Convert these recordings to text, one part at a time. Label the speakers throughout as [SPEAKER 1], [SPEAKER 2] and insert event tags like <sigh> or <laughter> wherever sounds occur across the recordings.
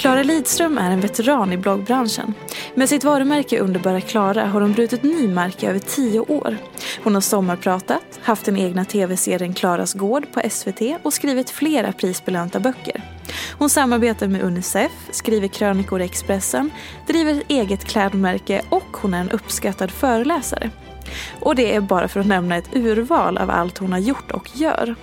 [SPEAKER 1] Klara Lidström är en veteran i bloggbranschen. Med sitt varumärke Underbara Klara har hon brutit ny mark i över tio år. Hon har sommarpratat, haft den egna tv-serien Klaras gård på SVT och skrivit flera prisbelönta böcker. Hon samarbetar med Unicef, skriver krönikor i Expressen, driver ett eget klädmärke och hon är en uppskattad föreläsare. Och det är bara för att nämna ett urval av allt hon har gjort och gör.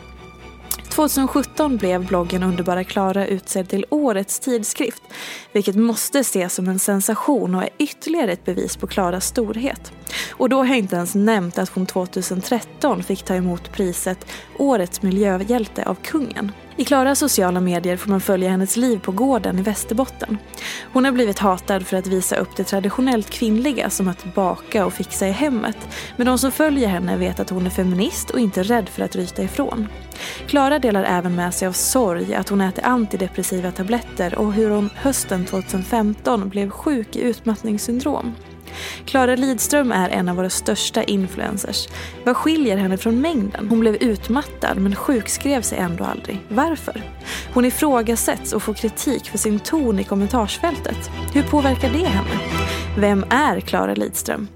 [SPEAKER 1] 2017 blev bloggen Underbara Klara utsedd till Årets tidskrift, vilket måste ses som en sensation och är ytterligare ett bevis på Klaras storhet. Och då har jag inte ens nämnt att hon 2013 fick ta emot priset Årets miljöhjälte av kungen. I Klaras sociala medier får man följa hennes liv på gården i Västerbotten. Hon har blivit hatad för att visa upp det traditionellt kvinnliga som att baka och fixa i hemmet. Men de som följer henne vet att hon är feminist och inte rädd för att ryta ifrån. Klara delar även med sig av sorg, att hon äter antidepressiva tabletter och hur hon hösten 2015 blev sjuk i utmattningssyndrom. Klara Lidström är en av våra största influencers. Vad skiljer henne från mängden? Hon blev utmattad men sjukskrev sig ändå aldrig. Varför? Hon ifrågasätts och får kritik för sin ton i kommentarsfältet. Hur påverkar det henne? Vem är Klara Lidström?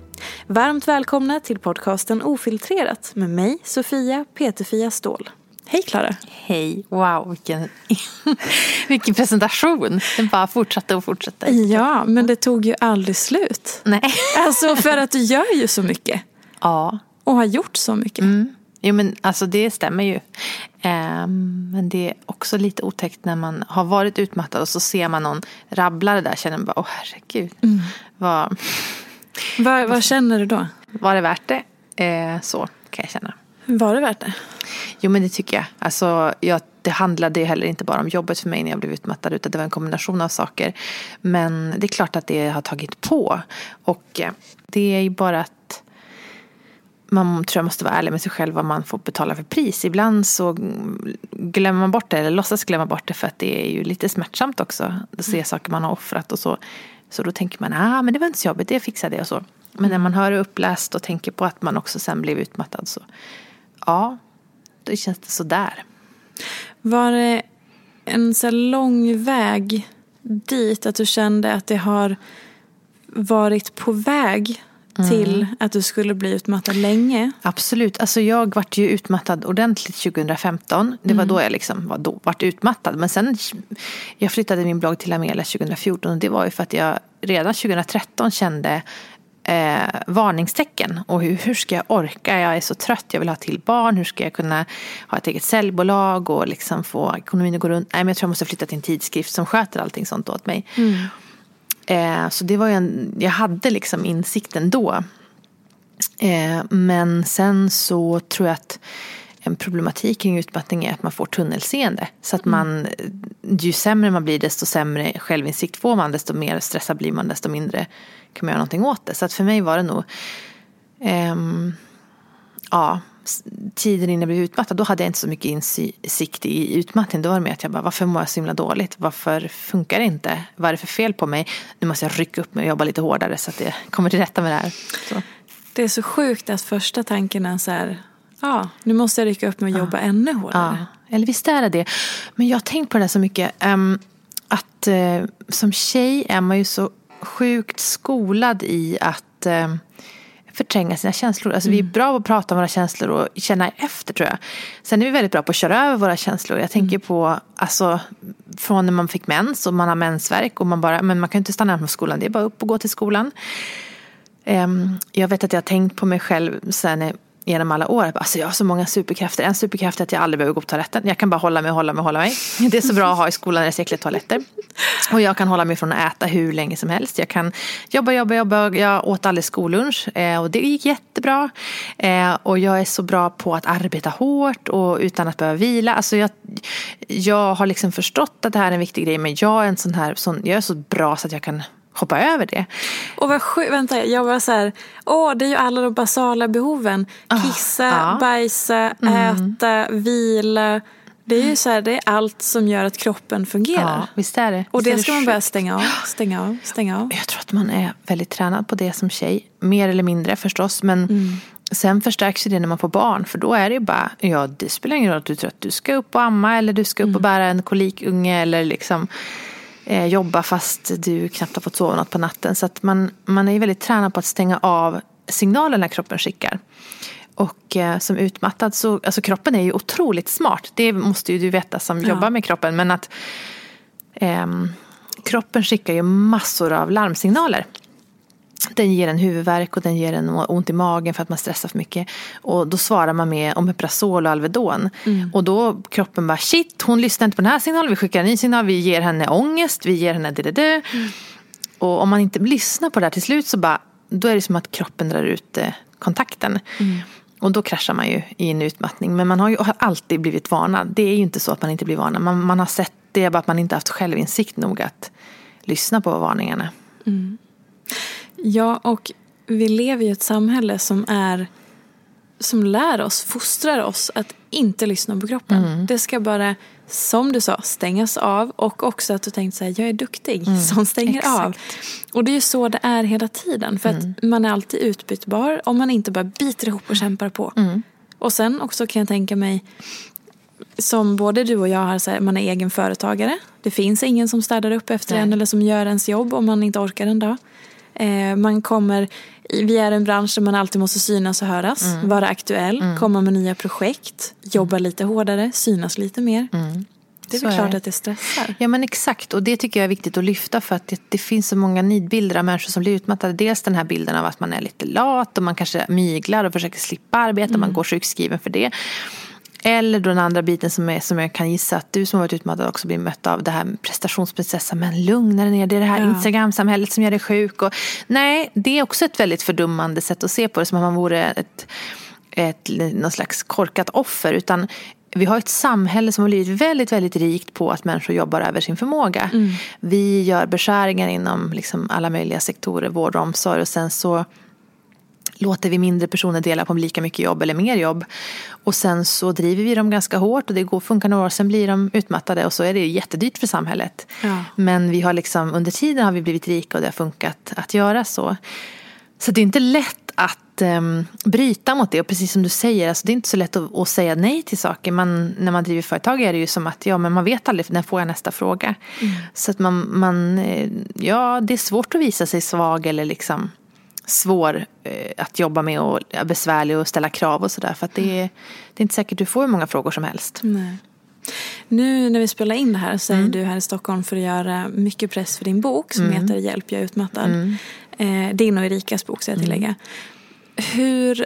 [SPEAKER 1] Varmt välkomna till podcasten Ofiltrerat med mig, Sofia Peterfia Ståhl. Hej Klara!
[SPEAKER 2] Hej! Wow, vilken, <laughs> vilken presentation. Den bara fortsatte och fortsatte.
[SPEAKER 1] Ja, men det tog ju aldrig slut.
[SPEAKER 2] Nej. <laughs>
[SPEAKER 1] Alltså för att du gör ju så mycket.
[SPEAKER 2] Ja.
[SPEAKER 1] Och har gjort så mycket.
[SPEAKER 2] Mm. Jo men alltså det stämmer ju. Um, men det är också lite otäckt när man har varit utmattad och så ser man någon rabbla det där. Känner man bara, åh herregud. Mm. Vad,
[SPEAKER 1] vad, vad känner du då?
[SPEAKER 2] Var det värt det? Eh, så kan jag känna.
[SPEAKER 1] Var det värt det?
[SPEAKER 2] Jo men det tycker jag. Alltså, jag, det handlade heller inte bara om jobbet för mig när jag blev utmattad utan det var en kombination av saker. Men det är klart att det har tagit på. Och eh, det är ju bara att man tror jag måste vara ärlig med sig själv vad man får betala för pris. Ibland så glömmer man bort det eller låtsas glömma bort det för att det är ju lite smärtsamt också. Att se mm. saker man har offrat och så. Så då tänker man, ah men det var inte så jobbigt, det fixade jag och så. Men när man hör det uppläst och tänker på att man också sen blev utmattad så ja, då känns det sådär.
[SPEAKER 1] Var det en så lång väg dit att du kände att det har varit på väg till mm. att du skulle bli utmattad länge?
[SPEAKER 2] Absolut. Alltså jag vart ju utmattad ordentligt 2015. Det var mm. då jag liksom var då, vart utmattad. Men sen jag flyttade min blogg till Amelia 2014 och det var ju för att jag redan 2013 kände eh, varningstecken. Och hur, hur ska jag orka? Jag är så trött, jag vill ha till barn. Hur ska jag kunna ha ett eget säljbolag och liksom få ekonomin att gå runt? Nej, men jag tror jag måste flytta till en tidskrift som sköter allting sånt åt mig. Mm. Eh, så det var ju en, jag hade liksom insikten då. Eh, men sen så tror jag att en problematik kring utmattning är att man får tunnelseende. Så att man, ju sämre man blir desto sämre självinsikt får man, desto mer stressad blir man, desto mindre kan man göra någonting åt det. Så att för mig var det nog, ehm, ja, tiden innan jag blev utmattad, då hade jag inte så mycket insikt i utmattning. Då var det mer att jag bara, varför mår jag så himla dåligt? Varför funkar det inte? Vad är det för fel på mig? Nu måste jag rycka upp mig och jobba lite hårdare så att jag kommer till rätta med det här. Så.
[SPEAKER 1] Det är så sjukt att första tanken är så här, ja, nu måste jag rycka upp mig och jobba ja. ännu hårdare.
[SPEAKER 2] Ja. Eller visst är det det. Men jag har tänkt på det så mycket. Um, att uh, som tjej är man ju så sjukt skolad i att uh, förtränga sina känslor. Alltså mm. vi är mm. bra på att prata om våra känslor och känna efter tror jag. Sen är vi väldigt bra på att köra över våra känslor. Jag tänker mm. på, alltså från när man fick mens och man har mensvärk och man bara, men man kan inte stanna på skolan, det är bara upp och gå till skolan. Um, jag vet att jag har tänkt på mig själv sen genom alla år. Alltså jag har så många superkrafter. En superkraft är att jag aldrig behöver gå på toaletten. Jag kan bara hålla mig, hålla mig, hålla mig. <laughs> Det är så bra att ha i skolan när det är så äckliga toaletter. Och jag kan hålla mig från att äta hur länge som helst. Jag kan jobba, jobba, jobba. Jag åt aldrig skollunch eh, och det gick jättebra. Eh, och jag är så bra på att arbeta hårt och utan att behöva vila. Alltså jag, jag har liksom förstått att det här är en viktig grej men jag är en sån här, sån, jag är så bra så att jag kan hoppa över det.
[SPEAKER 1] Och vad sjukt, vänta jag var så här, åh det är ju alla de basala behoven. Ah, Kissa, ah, bajsa, mm. äta, vila. Det är ju så här, det är allt som gör att kroppen fungerar.
[SPEAKER 2] Ja, visst är det.
[SPEAKER 1] Och
[SPEAKER 2] det,
[SPEAKER 1] det ska man börja stänga av, stänga av, stänga av.
[SPEAKER 2] Jag tror att man är väldigt tränad på det som tjej. Mer eller mindre förstås. Men mm. sen förstärks det när man får barn. För då är det ju bara, ja det spelar ingen roll att du tror att du ska upp och amma eller du ska upp mm. och bära en kolikunge eller liksom eh, jobba fast du knappt har fått sova något på natten. Så att man, man är väldigt tränad på att stänga av signalerna kroppen skickar. Och eh, som utmattad så, alltså kroppen är ju otroligt smart. Det måste ju du veta som ja. jobbar med kroppen. Men att eh, kroppen skickar ju massor av larmsignaler. Den ger en huvudvärk och den ger en ont i magen för att man stressar för mycket. Och då svarar man med Omeprazol och Alvedon. Mm. Och då kroppen bara shit, hon lyssnar inte på den här signalen. Vi skickar en ny signal, vi ger henne ångest, vi ger henne det, det, mm. Och om man inte lyssnar på det här till slut så bara, då är det som att kroppen drar ut eh, kontakten. Mm. Och då kraschar man ju i en utmattning. Men man har ju alltid blivit varnad. Det är ju inte så att man inte blir varnad. Man, man har sett det, bara att man inte haft självinsikt nog att lyssna på varningarna. Mm.
[SPEAKER 1] Ja, och vi lever i ett samhälle som är som lär oss, fostrar oss att inte lyssna på kroppen. Mm. Det ska bara, som du sa, stängas av och också att du tänkt så här, jag är duktig mm. som stänger Exakt. av. Och det är ju så det är hela tiden för mm. att man är alltid utbytbar om man inte bara biter ihop och kämpar på. Mm. Och sen också kan jag tänka mig som både du och jag har, så här, man är egen företagare. Det finns ingen som städar upp efter Nej. en eller som gör ens jobb om man inte orkar en dag. Eh, man kommer, vi är en bransch där man alltid måste synas och höras, mm. vara aktuell, mm. komma med nya projekt, jobba lite hårdare, synas lite mer. Mm. Det är så väl klart är. att det stressar.
[SPEAKER 2] Ja men exakt och det tycker jag är viktigt att lyfta för att det, det, finns så många nidbilder av människor som blir utmattade. Dels den här bilden av att man är lite lat och man kanske myglar och försöker slippa arbeta, man mm. går sjukskriven för det. Eller då den andra biten som, är, som jag kan gissa att du som har varit utmattad också blir mött av. Det här prestationsprinsessan, men lugna dig ner. Det är det här ja. Instagram-samhället som gör dig sjuk. Och, nej, det är också ett väldigt fördummande sätt att se på det. Som om man vore ett, ett, någon slags korkat offer. Utan vi har ett samhälle som har blivit väldigt, väldigt rikt på att människor jobbar över sin förmåga. Mm. Vi gör beskärningar inom liksom alla möjliga sektorer, vård och omsorg. Och sen så låter vi mindre personer dela på lika mycket jobb eller mer jobb. Och sen så driver vi dem ganska hårt och det går, funkar några år, sen blir de utmattade och så är det jättedyrt för samhället. Ja. Men vi har liksom, under tiden har vi blivit rika och det har funkat att göra så. Så det är inte lätt att um, bryta mot det och precis som du säger, alltså det är inte så lätt att, att, säga nej till saker. Man, när man driver företag är det ju som att ja, men man vet aldrig när får jag nästa fråga. Mm. Så att man, man, eh, ja det är svårt att visa sig svag eller liksom svår eh, att jobba med och besvärlig och ställa krav och sådär. För att det är, det är inte säkert du får hur många frågor som helst.
[SPEAKER 1] Nej. Nu när vi spelar in det här så är mm. du här i Stockholm för att göra mycket press för din bok som mm. heter Hjälp jag är utmattad. Mm. Eh, din och Erikas bok ska jag tillägga. Hur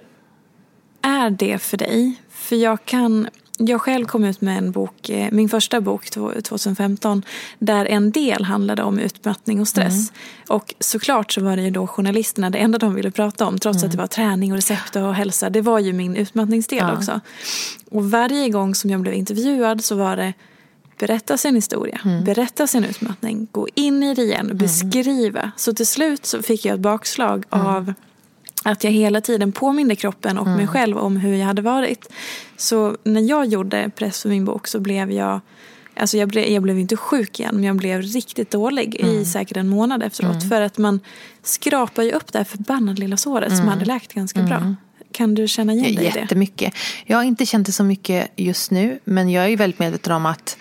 [SPEAKER 1] är det för dig? För jag kan jag själv kom ut med en bok, eh, min första bok 2015, där en del handlade om utmattning och stress. Mm. Och såklart så var det ju då journalisterna, det enda de ville prata om, trots mm. att det var träning och recept och hälsa, det var ju min utmattningsdel ja. också. Och varje gång som jag blev intervjuad så var det berätta sin historia, mm. berätta sin utmattning, gå in i det igen, mm. beskriva. Så till slut så fick jag ett bakslag mm. av att jag hela tiden påminde kroppen och mm. mig själv om hur jag hade varit. Så när jag gjorde press för min bok så blev jag Alltså jag, blev, jag blev inte sjuk igen men jag blev riktigt dålig mm. i säkert en månad efteråt. Mm. För att man skrapar ju upp det här förbannade lilla såret som mm. hade läkt ganska bra. Mm. Kan du känna igen dig i det?
[SPEAKER 2] Jättemycket. Jag har inte känt det så mycket just nu men jag är väldigt medveten om att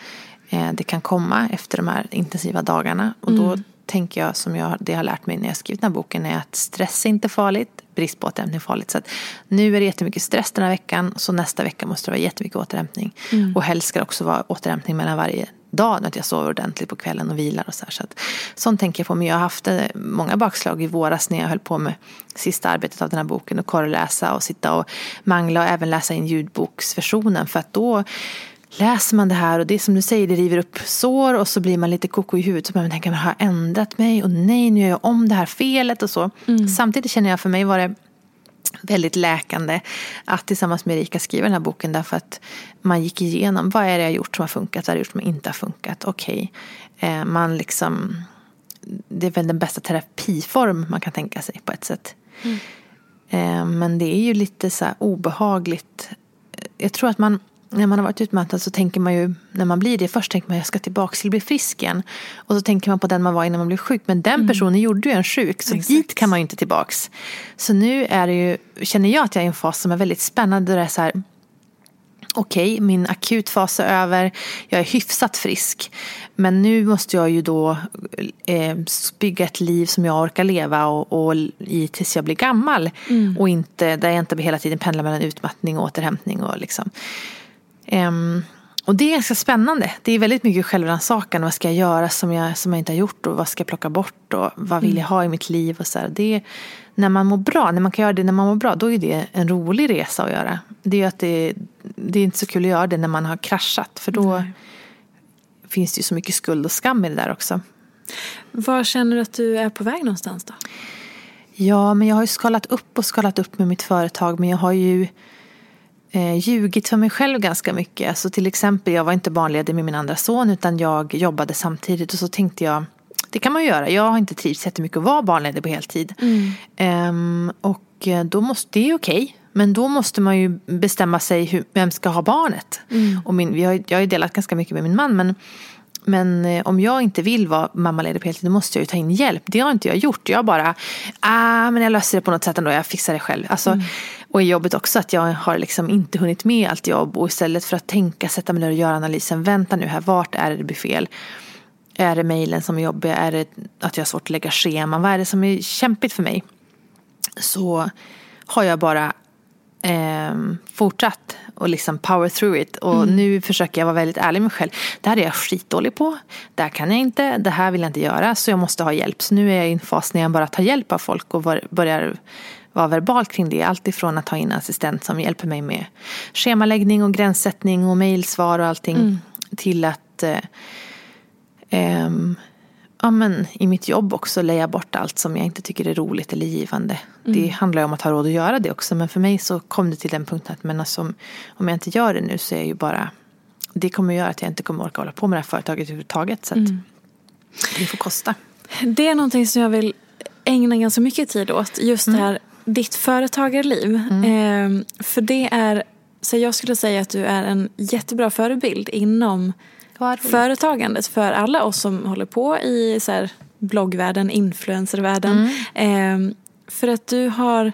[SPEAKER 2] eh, det kan komma efter de här intensiva dagarna. Och då mm. Tänker jag som jag det har lärt mig när jag skrivit den här boken är att stress är inte farligt brist på återhämtning farligt. Så nu är det jättemycket stress den här veckan så nästa vecka måste det vara jättemycket återhämtning. Mm. Och helst ska det också vara återhämtning mellan varje dag. Att jag sover ordentligt på kvällen och vilar och så här. Så att, sånt tänker jag på. Men jag har haft eh, många bakslag i våras när jag höll på med sista arbetet av den här boken och korreläsa och sitta och mangla och även läsa in ljudboksversionen. För att då läser man det här och det är som du säger, det river upp sår och så blir man lite koko i huvudet. Så man tänker, har jag ändrat mig? Och nej, nu gör jag om det här felet och så. Mm. Samtidigt känner jag för mig var det väldigt läkande att tillsammans med Erika skriva den här boken därför att man gick igenom vad är det jag gjort som har funkat, vad är det jag gjort som inte har funkat. Okej, okay. eh, man liksom, det är väl den bästa terapiform man kan tänka sig på ett sätt. Mm. Eh, men det är ju lite så obehagligt. Jag tror att man när man har varit utmattad så tänker man ju, när man blir det, först tänker man jag ska tillbaka till bli frisk igen. Och så tänker man på den man var innan man blev sjuk. Men den mm. personen gjorde ju en sjuk, så Exakt. dit kan man ju inte tillbaks. Så nu är det ju, känner jag att jag är i en fas som är väldigt spännande. Där det är så här, okej, okay, min akutfas är över, jag är hyfsat frisk. Men nu måste jag ju då eh, bygga ett liv som jag orkar leva och, och i tills jag blir gammal. Mm. Och inte, där jag inte hela tiden pendlar mellan utmattning och återhämtning. Och liksom. Um, och det är ganska spännande. Det är väldigt mycket självrannsakan. Vad ska jag göra som jag, som jag inte har gjort? Och vad ska jag plocka bort? Och vad vill jag ha i mitt liv? Och så här. Det är, när man mår bra, när man kan göra det när man mår bra, då är det en rolig resa att göra. Det är att det, det är inte så kul att göra det när man har kraschat. För då Nej. finns det ju så mycket skuld och skam i det där också.
[SPEAKER 1] Var känner du att du är på väg någonstans då?
[SPEAKER 2] Ja, men jag har ju skalat upp och skalat upp med mitt företag. Men jag har ju eh, ljugit för mig själv ganska mycket. Alltså till exempel, jag var inte barnledig med min andra son utan jag jobbade samtidigt och så tänkte jag det kan man ju göra. Jag har inte trivts jättemycket att vara barnledig på heltid. Mm. Um, och eh, då måste, det är okej. Okay. Men då måste man ju bestämma sig hur, vem ska ha barnet. Mm. Och min, vi har, jag har ju delat ganska mycket med min man. Men, men eh, om jag inte vill vara mammaledig på heltid då måste jag ju ta in hjälp. Det har inte jag gjort. Jag bara, ah men jag löser det på något sätt ändå. Jag fixar det själv. Alltså, mm. Och i jobbet också att jag har liksom inte hunnit med allt jobb och istället för att tänka, sätta mig ner och göra analysen, vänta nu här, vart är det det blir fel? Är det mejlen som är jobbiga? Är det att jag har svårt att lägga scheman? Vad är det som är kämpigt för mig? Så har jag bara eh, fortsatt och liksom power through it. Och mm. nu försöker jag vara väldigt ärlig med mig själv. Det här är jag skitdålig på. Det här kan jag inte. Det här vill jag inte göra. Så jag måste ha hjälp. Så nu är jag i en fas när jag bara tar hjälp av folk och börjar vara verbal kring det. Allt ifrån att ha in en assistent som hjälper mig med schemaläggning och gränssättning och mejlsvar och allting. Mm. Till att eh, eh, ja, men, i mitt jobb också leja bort allt som jag inte tycker är roligt eller givande. Mm. Det handlar ju om att ha råd att göra det också. Men för mig så kom det till den punkten att men alltså, om jag inte gör det nu så är jag ju bara det kommer göra att jag inte kommer orka hålla på med det här företaget överhuvudtaget. Så att mm. det får kosta.
[SPEAKER 1] Det är någonting som jag vill ägna ganska mycket tid åt. Just mm. det här ditt företagarliv. Mm. Eh, för det är, så jag skulle säga att du är en jättebra förebild inom företagandet för alla oss som håller på i så här, bloggvärlden, influencervärlden. Mm. Eh, för att du har,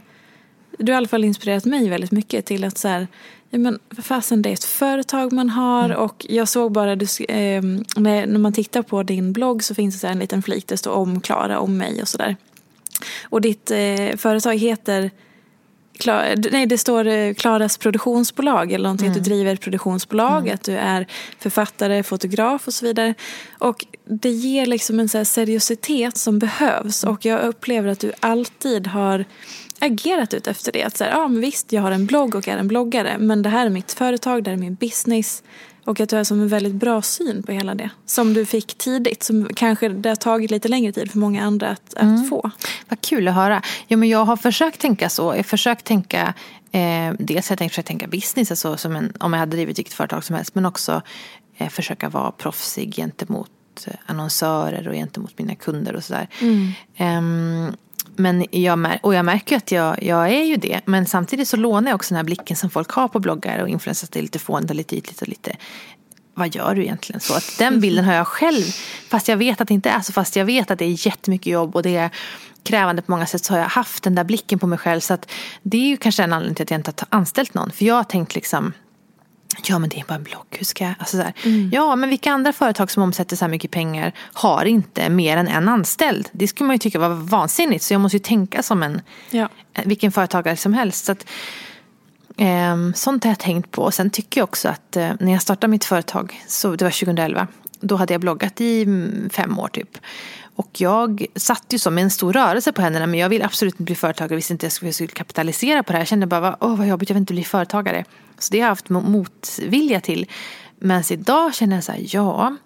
[SPEAKER 1] du har i alla fall inspirerat mig väldigt mycket till att så här, ja men för fasen det är ett företag man har mm. och jag såg bara, du, eh, när, när man tittar på din blogg så finns det så en liten flik där det står om Klara, om mig och sådär. Och ditt eh, företag heter Nej, det står eh, Klaras produktionsbolag eller någonting. Mm. Att du mm. driver ett produktionsbolag, mm. att du är författare, fotograf och så vidare. Och det ger liksom en så seriositet som behövs. Mm. Och jag upplever att du alltid har agerat ut efter det. Att så här, ja, men visst, jag har en blogg och är en bloggare. Men det här är mitt företag, det här är min business. Och att du har som en väldigt bra syn på hela det. Som du fick tidigt. Som kanske det har tagit lite längre tid för många andra att, att mm. få.
[SPEAKER 2] Vad kul att höra. Ja, men jag har försökt tänka så. Jag har försökt tänka Eh, dels har jag försökt tänka business, alltså som en, om jag hade drivit vilket företag som helst. Men också eh, försöka vara proffsig gentemot eh, annonsörer och gentemot mina kunder och sådär. Mm. Eh, men jag, och jag märker att jag, jag är ju det. Men samtidigt så lånar jag också den här blicken som folk har på bloggar och influencers. Det är lite fånigt och lite ytligt och lite vad gör du egentligen? Så att den bilden har jag själv, fast jag vet att det inte är så, fast jag vet att det är jättemycket jobb och det är krävande på många sätt så har jag haft den där blicken på mig själv. Så att det är ju kanske en anledning till att jag inte har anställt någon. För jag har tänkt liksom, ja men det är bara en blogg, hur ska jag, alltså så mm. Ja men vilka andra företag som omsätter så här mycket pengar har inte mer än en anställd? Det skulle man ju tycka var vansinnigt. Så jag måste ju tänka som en, ja. vilken företagare som helst. Så att, eh, sånt har jag tänkt på. Och sen tycker jag också att eh, när jag startade mitt företag, så det var 2011, då hade jag bloggat i fem år typ. Och jag satt ju som en stor rörelse på händerna men jag vill absolut inte bli företagare. Jag visste inte att jag skulle kapitalisera på det här. Jag kände bara, åh vad jobbigt, jag vill inte bli företagare. Så det har jag haft motvilja till. Men idag känner jag så här, ja,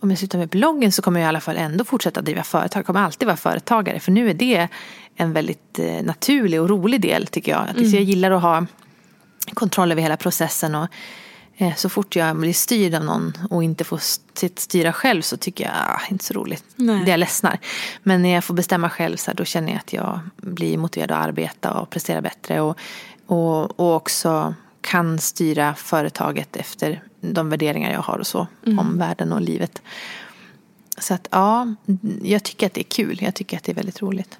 [SPEAKER 2] om jag slutar med bloggen så kommer jag i alla fall ändå fortsätta driva företag. Jag kommer alltid vara företagare. För nu är det en väldigt eh, naturlig och rolig del tycker jag. Mm. Jag gillar att ha kontroll över hela processen. Och så fort jag blir styrd av någon och inte får styra själv så tycker jag ah, inte så roligt. Nej. Det jag ledsnar. Men när jag får bestämma själv så här, då känner jag att jag blir motiverad att arbeta och prestera bättre. Och, och, och också kan styra företaget efter de värderingar jag har och så. Mm. Om världen och livet. Så att ja, jag tycker att det är kul. Jag tycker att det är väldigt roligt.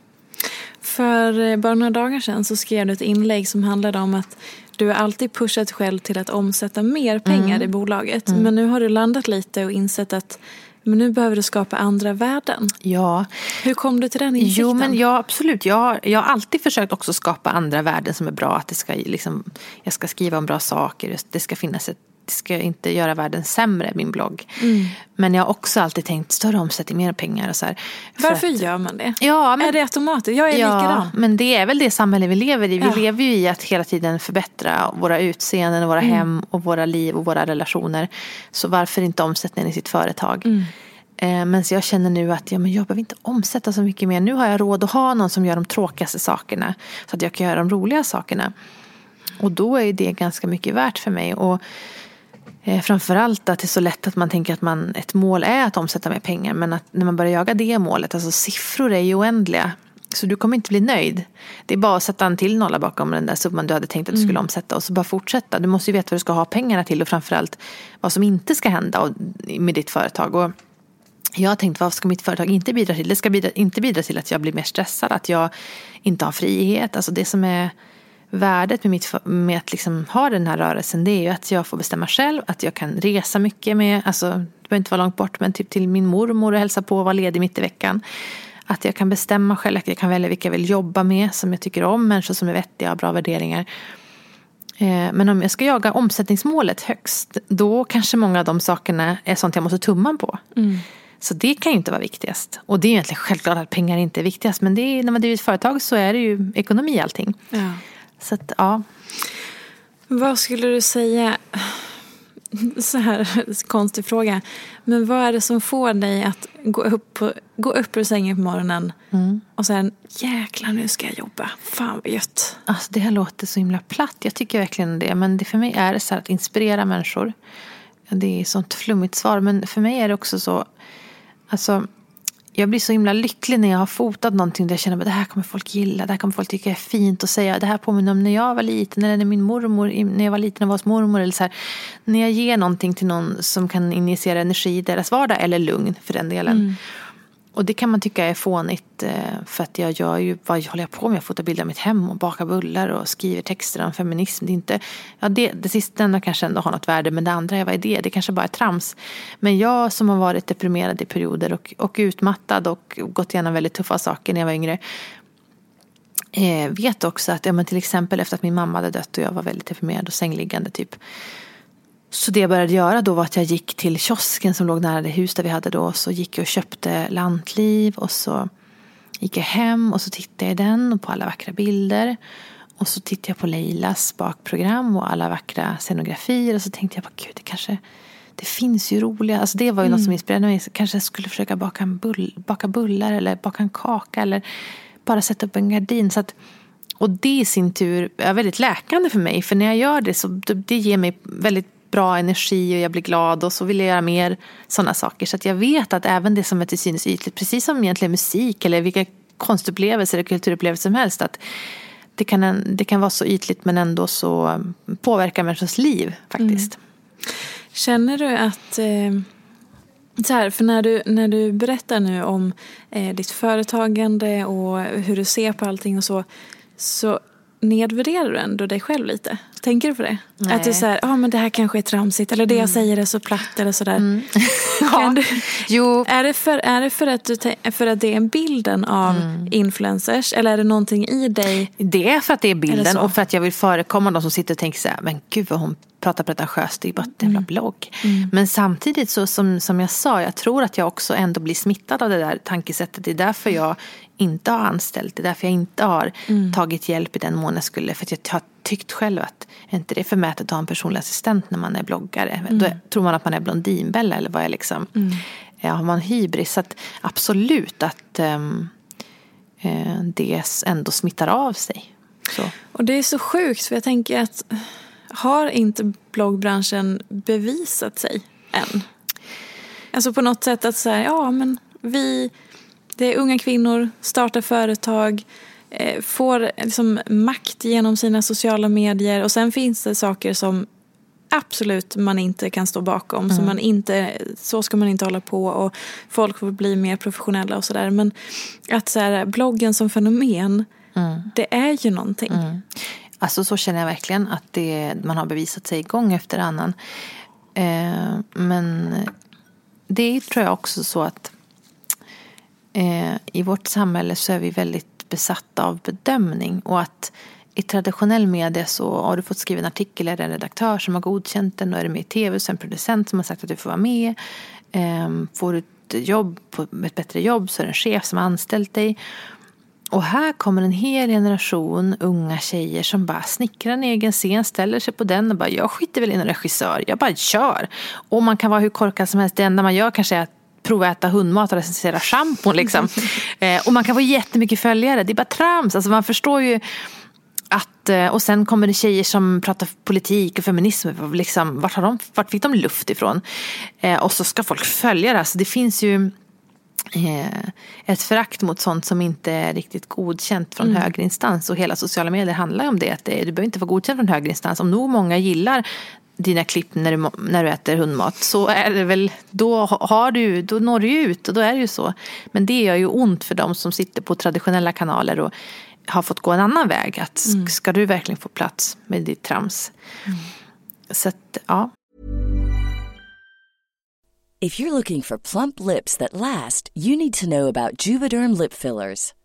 [SPEAKER 1] För eh, bara några dagar sedan så skrev du ett inlägg som handlade om att du har alltid pushat själv till att omsätta mer pengar mm. i bolaget. Mm. Men nu har du landat lite och insett att men nu behöver du skapa andra värden.
[SPEAKER 2] Ja.
[SPEAKER 1] Hur kom du till den insikten?
[SPEAKER 2] Jo, men ja, absolut. Jag, jag har alltid försökt också skapa andra värden som är bra. Att det ska, liksom, jag ska skriva om bra saker. Det ska finnas ett ska inte göra världen sämre, min blogg. Mm. Men jag har också alltid tänkt större omsättning, mer pengar och så här.
[SPEAKER 1] Varför att, gör man det?
[SPEAKER 2] Ja, men,
[SPEAKER 1] är det automatiskt? Jag är ja, likadan.
[SPEAKER 2] men det är väl det samhälle vi lever i. Vi ja. lever ju i att hela tiden förbättra våra utseenden, och våra mm. hem och våra liv och våra relationer. Så varför inte omsättningen i sitt företag? Mm. Eh, men så jag känner nu att ja, men jag behöver inte omsätta så mycket mer. Nu har jag råd att ha någon som gör de tråkigaste sakerna. Så att jag kan göra de roliga sakerna. Och då är det ganska mycket värt för mig. Och framförallt att det är så lätt att man tänker att man, ett mål är att omsätta mer pengar. Men att när man börjar jaga det målet, alltså siffror är ju oändliga. Så du kommer inte bli nöjd. Det är bara att sätta en till nolla bakom den där summan du hade tänkt att du skulle mm. omsätta. Och så bara fortsätta. Du måste ju veta vad du ska ha pengarna till och framförallt vad som inte ska hända med ditt företag. Och jag har tänkt vad ska mitt företag inte bidra till? Det ska bidra, inte bidra till att jag blir mer stressad, att jag inte har frihet. Alltså det som är värdet med, mitt, med att liksom ha den här rörelsen det är ju att jag får bestämma själv, att jag kan resa mycket med, alltså det behöver inte vara långt bort, men typ till min mormor och hälsa på och vara ledig mitt i veckan. Att jag kan bestämma själv, att jag kan välja vilka jag vill jobba med, som jag tycker om, människor som är vettiga och bra värderingar. Eh, men om jag ska jaga omsättningsmålet högst, då kanske många av de sakerna är sånt jag måste tumma på. Mm. Så det kan ju inte vara viktigast. Och det är egentligen självklart att pengar inte är viktigast. Men det är, när man driver ett företag så är det ju ekonomi allting. Ja. Så att, ja.
[SPEAKER 1] Vad skulle du säga, så här konstig fråga, men vad är det som får dig att gå upp, på, gå upp ur sängen på morgonen mm. och säga jäklar nu ska jag jobba, fan vad gött.
[SPEAKER 2] Alltså det här låter så himla platt, jag tycker verkligen det, men det, för mig är det så här att inspirera människor. Det är ett sånt flummigt svar, men för mig är det också så, alltså jag blir så himla lycklig när jag har fotat någonting där jag känner att det här kommer folk gilla, det här kommer folk tycka är fint och säga. Det här påminner om när jag var liten eller när min mormor, när jag var liten och var hos mormor. Eller så här. När jag ger någonting till någon som kan injicera energi i deras vardag eller lugn för den delen. Mm. Och det kan man tycka är fånigt eh, för att jag gör ju, vad håller jag på med? Jag fotar bilder av mitt hem och bakar bullar och skriver texter om feminism. Det, är inte, ja, det, det sistnämnda kanske ändå har något värde men det andra, vad är det? Det kanske bara är trams. Men jag som har varit deprimerad i perioder och, och utmattad och gått igenom väldigt tuffa saker när jag var yngre eh, vet också att, ja, men till exempel efter att min mamma hade dött och jag var väldigt deprimerad och sängliggande typ så det jag började göra då var att jag gick till kiosken som låg nära det hus där vi hade då. Så gick jag och köpte lantliv och så gick jag hem och så tittade jag i den och på alla vackra bilder. Och så tittade jag på Leilas bakprogram och alla vackra scenografier. Och så tänkte jag, bara, gud det kanske det finns ju roliga, alltså det var ju mm. något som inspirerade mig. kanske jag skulle försöka baka, en bull, baka bullar eller baka en kaka eller bara sätta upp en gardin. Så att, och det i sin tur är väldigt läkande för mig. För när jag gör det så det ger mig väldigt bra energi och jag blir glad och så vill jag göra mer sådana saker. Så att jag vet att även det som är till synes ytligt, precis som egentligen musik eller vilka konstupplevelser eller kulturupplevelser som helst, att det kan, det kan vara så ytligt men ändå så mm, påverka människors liv faktiskt. Mm.
[SPEAKER 1] Känner du att eh, så här, för när du, när du berättar nu om eh, ditt företagande och hur du ser på allting och så, så nedvärderar du ändå dig själv lite? Tänker du på det? Nej. Att du säger, ja ah, men det här kanske är tramsigt eller det mm. jag säger är så platt eller sådär. Mm. <laughs> ja. du, jo. Är det, för, är det för, att du, för att det är bilden av mm. influencers eller är det någonting i dig?
[SPEAKER 2] Det är för att det är bilden och för att jag vill förekomma de som sitter och tänker så här, men gud vad hon pratar pretentiöst, det är bara en jävla mm. blogg. Mm. Men samtidigt så som, som jag sa, jag tror att jag också ändå blir smittad av det där tankesättet. Det är därför jag inte har anställt, det är därför jag inte har mm. tagit hjälp i den mån jag skulle. För att jag tyckt själv att är inte det förmätet att ha en personlig assistent när man är bloggare? Mm. Då tror man att man är Blondinbella eller vad är liksom. Mm. Ja, har man hybris? Så att absolut att um, det ändå smittar av sig. Så.
[SPEAKER 1] Och det är så sjukt för jag tänker att har inte bloggbranschen bevisat sig än? Alltså på något sätt att säga, ja men vi, det är unga kvinnor, startar företag, får liksom makt genom sina sociala medier och sen finns det saker som absolut man inte kan stå bakom. Mm. Så, man inte, så ska man inte hålla på och folk får bli mer professionella och sådär. Men att så här, bloggen som fenomen, mm. det är ju någonting. Mm.
[SPEAKER 2] Alltså så känner jag verkligen att det, man har bevisat sig gång efter annan. Eh, men det tror jag också så att eh, i vårt samhälle så är vi väldigt besatta av bedömning och att i traditionell media så har du fått skriva en artikel, är det en redaktör som har godkänt den och är du med i tv så är det en producent som har sagt att du får vara med. Ehm, får du ett jobb, ett bättre jobb så är det en chef som har anställt dig. Och här kommer en hel generation unga tjejer som bara snickrar en egen scen, ställer sig på den och bara jag skiter väl i en regissör, jag bara kör. Och man kan vara hur korkad som helst, det enda man gör kanske är att prova att äta hundmat och recensera schampon liksom. <laughs> eh, och man kan få jättemycket följare, det är bara trams. Alltså man förstår ju att, eh, och sen kommer det tjejer som pratar politik och feminism. Liksom, vart, har de, vart fick de luft ifrån? Eh, och så ska folk följa det. Alltså det finns ju Eh, ett förakt mot sånt som inte är riktigt godkänt från mm. högre instans. Och hela sociala medier handlar om det. Att du behöver inte få godkänt från högre instans. Om nog många gillar dina klipp när du, när du äter hundmat så är det väl, då, har du, då når du ut och då är det ju så. Men det gör ju ont för de som sitter på traditionella kanaler och har fått gå en annan väg. Att mm. Ska du verkligen få plats med ditt trams? Mm. Så att, ja.
[SPEAKER 3] If you're looking for plump lips that last, you need to know about Juvederm lip fillers.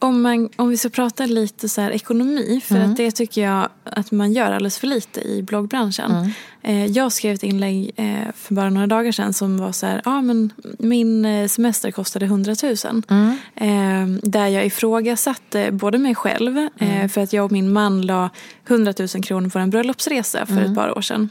[SPEAKER 1] om, man, om vi ska prata lite så här ekonomi, för
[SPEAKER 2] Mm.
[SPEAKER 1] att det tycker jag att man gör alldeles för lite i bloggbranschen.
[SPEAKER 2] Mm.
[SPEAKER 1] Eh, jag skrev ett inlägg eh, för bara några dagar sedan som var så här, ah, men min eh, semester kostade 100 000.
[SPEAKER 2] Mm.
[SPEAKER 1] Eh, där jag ifrågasatte både mig själv,
[SPEAKER 2] Mm.
[SPEAKER 1] eh, för att jag och min man la 100 000 kronor på en bröllopsresa för
[SPEAKER 2] Mm.
[SPEAKER 1] ett par år sedan.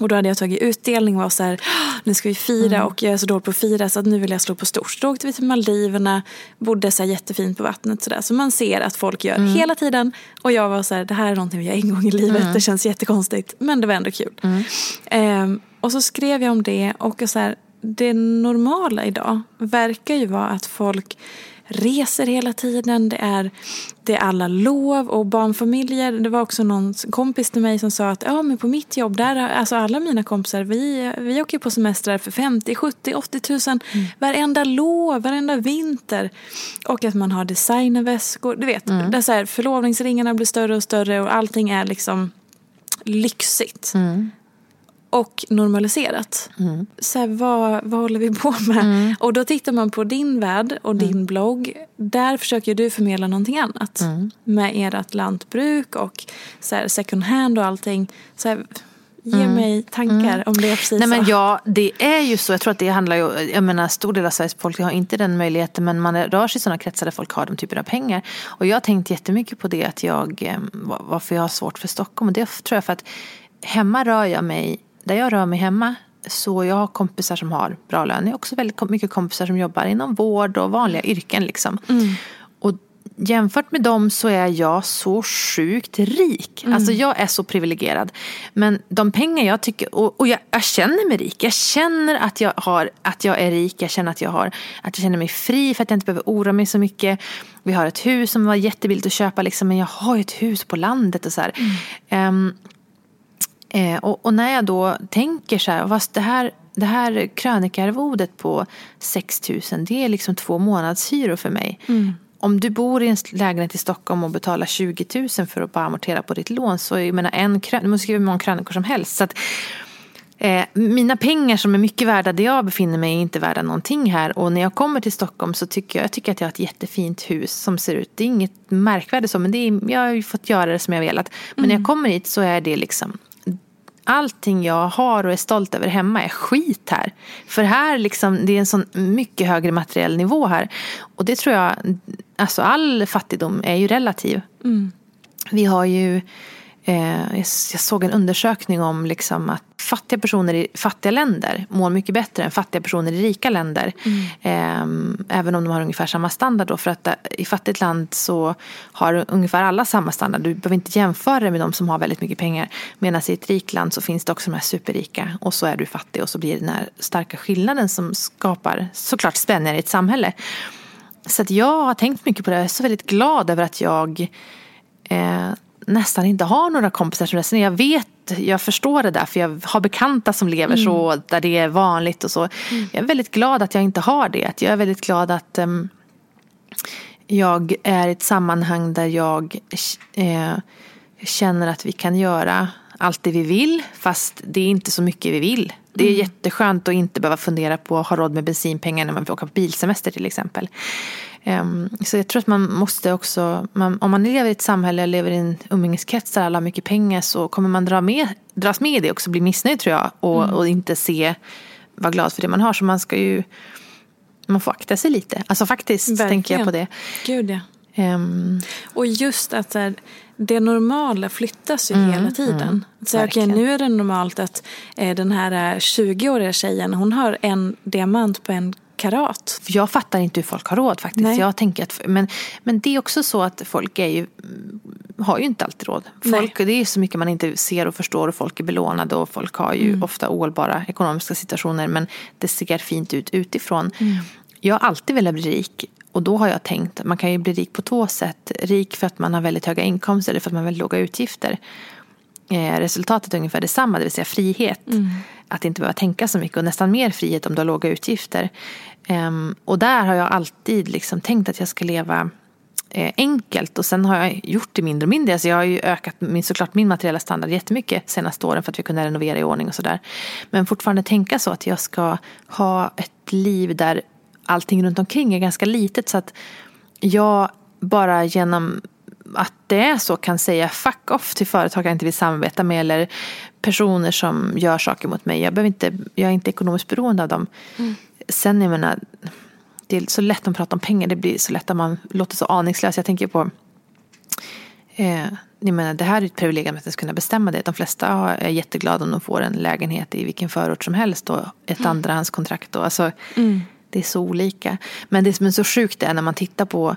[SPEAKER 1] Och då hade jag tagit utdelning och var så här, "Ah, nu ska vi fira
[SPEAKER 2] Mm.
[SPEAKER 1] och jag är så dålig på att fira så att nu vill jag slå på stort. Så då åkte vi till Maldiverna, bodde så här jättefint på vattnet sådär. Så man ser att folk gör
[SPEAKER 2] Mm.
[SPEAKER 1] hela tiden. Och jag var så här, det här är någonting vi gör en gång i livet.
[SPEAKER 2] Mm.
[SPEAKER 1] Det känns jättekonstigt men det var ändå kul. Ehm, och så skrev jag om det och så här, det normala idag verkar ju vara att folk reser hela tiden. Det är, det är alla lov och barnfamiljer. Det var också någon kompis till mig som sa att ja, men på mitt jobb, där, alltså alla mina kompisar, vi, vi åker på semestrar för 50, 70, 80 tusen varenda lov, varenda vinter. Och att man har designerväskor. Du vet, där så här, förlovningsringarna blir större och större och allting är liksom lyxigt. Och normaliserat. Så här, vad, vad håller vi på med? Och då tittar man på din värld och din blogg. Där försöker du förmedla någonting annat. Med ert lantbruk och så här, second hand och allting. Så här, ge mig tankar om det är precis
[SPEAKER 2] Nej men
[SPEAKER 1] så.
[SPEAKER 2] ja, det är ju så. Jag tror att det handlar ju, jag menar stor del av Sveriges folk har inte den möjligheten men man rör sig i sådana kretsar där folk har de typerna av pengar. Och jag har tänkt jättemycket på det att jag, eh, va- varför jag har svårt för Stockholm. Och det tror jag för att hemma rör jag mig, där jag rör mig hemma så jag har kompisar som har bra lön. Jag har också väldigt mycket kompisar som jobbar inom vård och vanliga yrken liksom. Och jämfört med dem så är jag så sjukt rik. Alltså jag är så privilegierad. Men de pengar jag tycker, och, och jag, jag känner mig rik. Jag känner att jag, har, att jag är rik. Jag känner att jag, har, att jag känner mig fri för att jag inte behöver oroa mig så mycket. Vi har ett hus som var jättebilligt att köpa liksom, men jag har ju ett hus på landet och så här. Ehm, Eh, och, och när jag då tänker så här, fast det här, det här krönikarvodet på 6 000 det är liksom två månadshyror för mig. Om du bor i en lägenhet i Stockholm och betalar 20 000 för att bara amortera på ditt lån så jag menar en krön, du måste skriva hur många krönikor som helst. Så att, eh, mina pengar som är mycket värda där jag befinner mig är inte värda någonting här. Och när jag kommer till Stockholm så tycker jag, jag tycker att jag har ett jättefint hus som ser ut. Det är inget märkvärdigt så men det är, jag har ju fått göra det som jag velat. Men när jag kommer hit så är det liksom allting jag har och är stolt över hemma är skit här. För här liksom, det är en sån mycket högre materiell nivå här. Och det tror jag, alltså all fattigdom är ju relativ. Vi har ju, jag jag såg en undersökning om liksom att fattiga personer i fattiga länder mår mycket bättre än fattiga personer i rika länder. Eh, även om de har ungefär samma standard då. För att eh, i fattigt land så har ungefär alla samma standard. Du behöver inte jämföra det med de som har väldigt mycket pengar. Medan i ett rikt land så finns det också de här superrika. Och så är du fattig och så blir det den här starka skillnaden som skapar såklart spänningar i ett samhälle. Så att jag har tänkt mycket på det. Jag är så väldigt glad över att jag eh, nästan inte har några kompisar som resonerar. Jag vet, jag förstår det där för jag har bekanta som lever så, där det är vanligt och så. Jag är väldigt glad att jag inte har det. Jag är väldigt glad att ehm, jag är i ett sammanhang där jag eh, känner att vi kan göra allt det vi vill fast det är inte så mycket vi vill. Det är jätteskönt att inte behöva fundera på att ha råd med bensinpengar när man vill åka på bilsemester till exempel. Ehm, så jag tror att man måste också, man, om man lever i ett samhälle, lever i en umgängeskrets där alla har mycket pengar så kommer man dra med, dras med i det också, bli missnöjd tror jag. Och,
[SPEAKER 1] Mm.
[SPEAKER 2] och inte se, vara glad för det man har. Så man ska ju, man får akta sig lite. Alltså faktiskt tänker jag på det.
[SPEAKER 1] Gud ja.
[SPEAKER 2] Ehm,
[SPEAKER 1] Och just att så här, det normala flyttas ju hela tiden. så okej,
[SPEAKER 2] Mm, verkligen.
[SPEAKER 1] nu är det normalt att eh, den här eh, 20-åriga tjejen hon har en diamant på en karat.
[SPEAKER 2] Jag fattar inte hur folk har råd faktiskt.
[SPEAKER 1] Nej.
[SPEAKER 2] Jag tänker att, men, men det är också så att folk är ju, har ju inte alltid råd. Folk, det är så mycket man inte ser och förstår och folk är belånade och folk har ju
[SPEAKER 1] Mm.
[SPEAKER 2] ofta ohållbara ekonomiska situationer men det ser fint ut utifrån.
[SPEAKER 1] Mm.
[SPEAKER 2] Jag har alltid velat bli rik och då har jag tänkt man kan ju bli rik på två sätt. Rik för att man har väldigt höga inkomster eller för att man har väldigt låga utgifter. Eh, resultatet är ungefär detsamma, det vill säga frihet. Att inte behöva tänka så mycket och nästan mer frihet om du har låga utgifter. Ehm, och där har jag alltid liksom tänkt att jag ska leva eh, enkelt och sen har jag gjort det mindre och mindre. Alltså jag har ju ökat min, såklart min materiella standard jättemycket senaste åren för att vi kunde renovera i ordning och sådär. Men fortfarande tänka så att jag ska ha ett liv där allting runt omkring är ganska litet så att jag bara genom att det är så kan säga fuck off till företag jag inte vill samarbeta med eller personer som gör saker mot mig. Jag, behöver inte, jag är inte ekonomiskt beroende av dem. Sen jag menar, det är så lätt att prata om pengar. Det blir så lätt att man låter så aningslös. Jag tänker på Eh, jag menar, det här är ett privilegium att kunna bestämma det. De flesta är jätteglada om de får en lägenhet i vilken förort som helst och ett andrahandskontrakt. Och, alltså, Det är så olika. Men det som är så sjukt är när man tittar på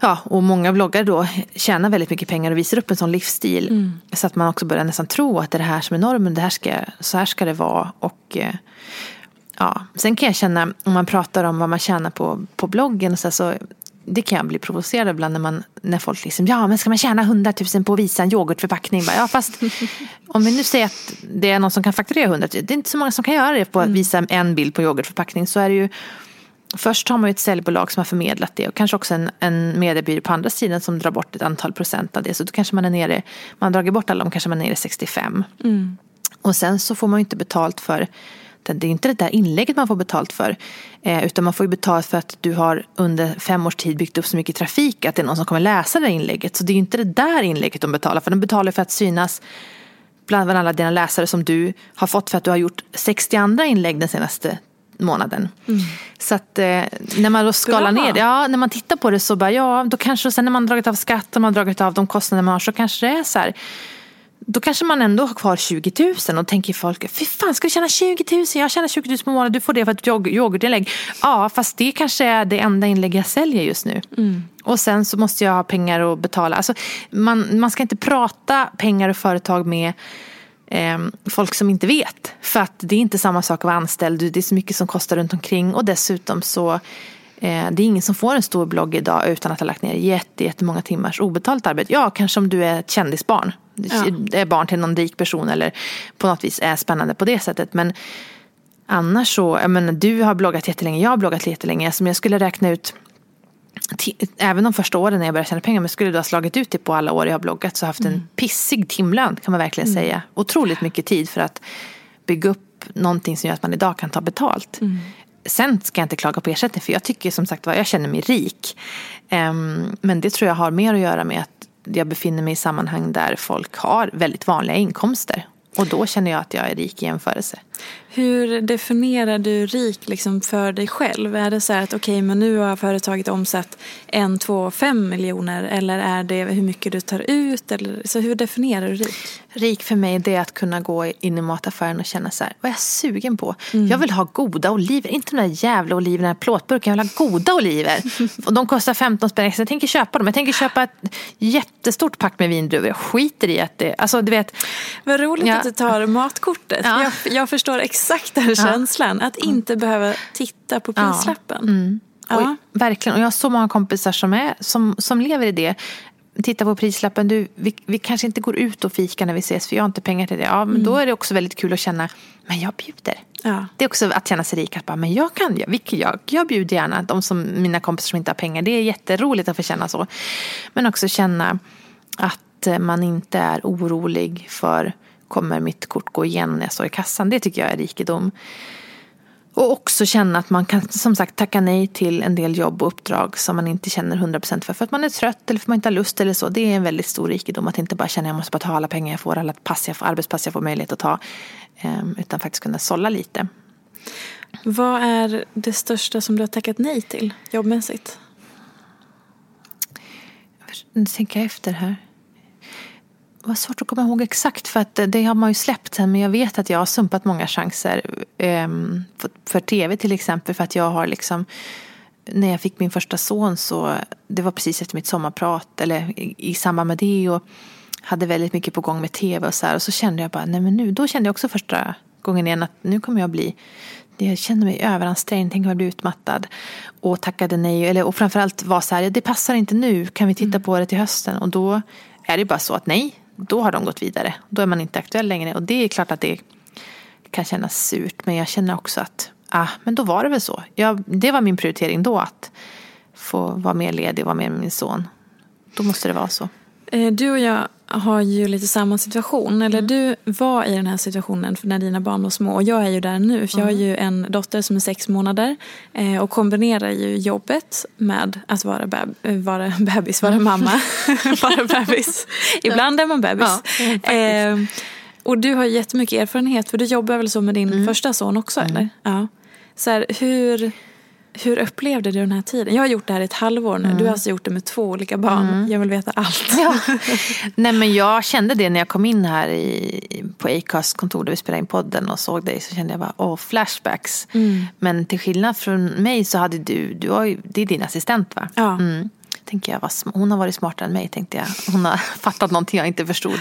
[SPEAKER 2] Ja, och många bloggare då tjänar väldigt mycket pengar och visar upp en sån livsstil. Så att man också börjar nästan tro att det är det här som är normen. Det här ska, så här ska det vara. Och eh, ja, sen kan jag känna, om man pratar om vad man tjänar på, på bloggen. Och så, här, så det kan jag bli provocerad ibland när, man, när folk liksom, ja men ska man tjäna 100 000 på att visa en yoghurtförpackning? Ja fast <laughs> om vi nu säger att det är någon som kan fakturera 100 000, det är inte så många som kan göra det på att visa en bild på yoghurtförpackning. Så är det ju, först har man ju ett säljbolag som har förmedlat det och kanske också en, en mediebyrå på andra sidan som drar bort ett antal procent av det. Så då kanske man är nere, man har dragit bort alla, de kanske man är nere i 65. Och sen så får man ju inte betalt för det är inte det där inlägget man får betalt för. Eh, utan man får ju betalt för att du har under fem års tid byggt upp så mycket trafik att det är någon som kommer läsa det där inlägget. Så det är ju inte det där inlägget de betalar för. De betalar för att synas bland alla dina läsare som du har fått för att du har gjort 60 andra inlägg den senaste månaden. Så att eh, när man då skalar
[SPEAKER 1] Bra.
[SPEAKER 2] ner det, ja när man tittar på det så bara ja, då kanske, sen när man dragit av skatt och man dragit av de kostnader man har så kanske det är så här då kanske man ändå har kvar 20 000 och tänker folk, fy fan ska du tjäna 20 000? Jag tjänar 20 000 på månaden, du får det för ett yog- yoghurtinlägg. Ja, fast det kanske är det enda inlägg jag säljer just nu. Och sen så måste jag ha pengar att betala. Alltså, man, man ska inte prata pengar och företag med eh, folk som inte vet. För att det är inte samma sak att vara anställd, det är så mycket som kostar runt omkring och dessutom så eh, det är ingen som får en stor blogg idag utan att ha lagt ner jätte, jättemånga timmars obetalt arbete. Ja, kanske om du är ett kändisbarn.
[SPEAKER 1] Ja.
[SPEAKER 2] Är barn till någon rik person eller på något vis är spännande på det sättet. Men annars så, jag menar, du har bloggat jättelänge, jag har bloggat jättelänge. Som jag skulle räkna ut Även de första åren när jag började tjäna pengar, men skulle du ha slagit ut det på alla år jag har bloggat så har jag haft en pissig timlön kan man verkligen säga. Otroligt mycket tid för att bygga upp någonting som gör att man idag kan ta betalt. Sen ska jag inte klaga på ersättning för jag tycker som sagt var, jag känner mig rik. Ehm, men det tror jag har mer att göra med att jag befinner mig i sammanhang där folk har väldigt vanliga inkomster. Och då känner jag att jag är rik i jämförelse.
[SPEAKER 1] Hur definierar du rik liksom för dig själv? Är det så här att okej, men nu har företaget omsatt en, två, fem miljoner eller är det hur mycket du tar ut? Eller, så hur definierar du rik?
[SPEAKER 2] Rik för mig det är att kunna gå in i mataffären och känna så här, vad är jag sugen på? Jag vill ha goda oliver, inte de där jävla oliverna i plåtburken. Jag vill ha goda oliver. <laughs> och de kostar 15 spänn extra. Jag tänker köpa dem. Jag tänker köpa ett jättestort pack med vindruvor. Jag skiter i att det, alltså du vet.
[SPEAKER 1] Vad roligt
[SPEAKER 2] Ja.
[SPEAKER 1] att du tar matkortet.
[SPEAKER 2] Ja.
[SPEAKER 1] Jag, jag förstår exakt den känslan. Att inte behöva titta på prislappen. Ja.
[SPEAKER 2] Och, verkligen, och jag har så många kompisar som, är, som, som lever i det. Titta på prislappen, du, vi, vi kanske inte går ut och fika när vi ses för jag har inte pengar till det. Ja, men då är det också väldigt kul att känna, men jag bjuder.
[SPEAKER 1] Ja.
[SPEAKER 2] Det är också att känna sig rik, att bara, men jag kan, jag, jag, jag bjuder gärna de som, mina kompisar som inte har pengar. Det är jätteroligt att få känna så. Men också känna att eh, man inte är orolig för kommer mitt kort gå igenom när jag står i kassan. Det tycker jag är rikedom. Och också känna att man kan som sagt tacka nej till en del jobb och uppdrag som man inte känner 100% för. För att man är trött eller för att man inte har lust eller så. Det är en väldigt stor rikedom att inte bara känna att jag måste bara ta alla pengar jag får, alla pass jag får, arbetspass jag får möjlighet att ta. Ehm, utan faktiskt kunna sålla lite.
[SPEAKER 1] Vad är det största som du har tackat nej till jobbmässigt?
[SPEAKER 2] Nu tänker jag efter här. Var svårt att komma ihåg exakt för att det har man ju släppt sen men jag vet att jag har sumpat många chanser för, för tv till exempel för att jag har liksom när jag fick min första son så det var precis efter mitt sommarprat eller i, i samband med det och hade väldigt mycket på gång med tv och så här och så kände jag bara nej men nu då kände jag också första gången igen att nu kommer jag bli jag kände mig överansträngd, tänk om jag blir utmattad. Och tackade nej, eller, och framförallt var så här, det passar inte nu, kan vi titta mm. på det till hösten? Och då är det bara så att nej, då har de gått vidare. Då är man inte aktuell längre. Och det är klart att det kan kännas surt, men jag känner också att, ah, men då var det väl så. Jag, det var min prioritering då, att få vara mer ledig och vara med min son. Då måste det vara så.
[SPEAKER 1] Eh, du och jag har ju lite samma situation. Eller mm. du var i den här situationen när dina barn var små. Och jag är ju där nu. För mm. jag har ju en dotter som är sex månader. Eh, och kombinerar ju jobbet med att vara, beb vara <laughs> bebis, vara mm. mamma. <laughs> vara bebis. <laughs> Ibland är man bebis. Ja, eh, och du har jättemycket erfarenhet. För du jobbar väl så med din mm. första son också? Mm. Eller? Ja. Så här, hur hur upplevde du den här tiden? Jag har gjort det här i ett halvår nu. Mm. Du har alltså gjort det med två olika barn. Mm. Jag vill veta allt. Ja. <laughs>
[SPEAKER 2] Nej men jag kände det när jag kom in här i, på Acast kontor där vi spelade in podden och såg dig. Så kände jag bara, åh flashbacks. Mm. Men till skillnad från mig så hade du, du har ju, det är din assistent va?
[SPEAKER 1] Ja. Mm
[SPEAKER 2] tänker jag, hon har varit smartare än mig tänkte jag. Hon har <laughs> fattat någonting jag inte förstod.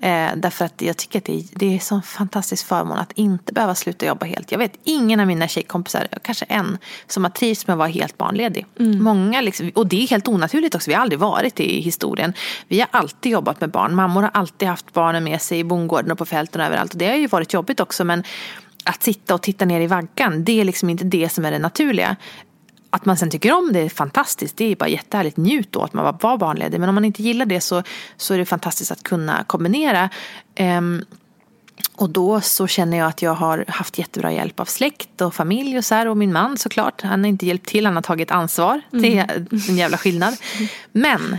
[SPEAKER 2] Eh, därför att jag tycker att det är, det är en sån fantastisk förmån att inte behöva sluta jobba helt. Jag vet ingen av mina tjejkompisar, kanske en, som har trivts med att vara helt barnledig. Mm. Många liksom, och det är helt onaturligt också, vi har aldrig varit det i historien. Vi har alltid jobbat med barn, mammor har alltid haft barnen med sig i bondgården och på fälten och överallt. Och det har ju varit jobbigt också men att sitta och titta ner i vaggan, det är liksom inte det som är det naturliga. Att man sen tycker om det är fantastiskt. Det är bara jättehärligt. Njut då att man var barnledig. Men om man inte gillar det så, så är det fantastiskt att kunna kombinera. Um, och då så känner jag att jag har haft jättebra hjälp av släkt och familj och så här. Och min man såklart. Han har inte hjälpt till, han har tagit ansvar. Det är mm. en jävla skillnad. <laughs> Men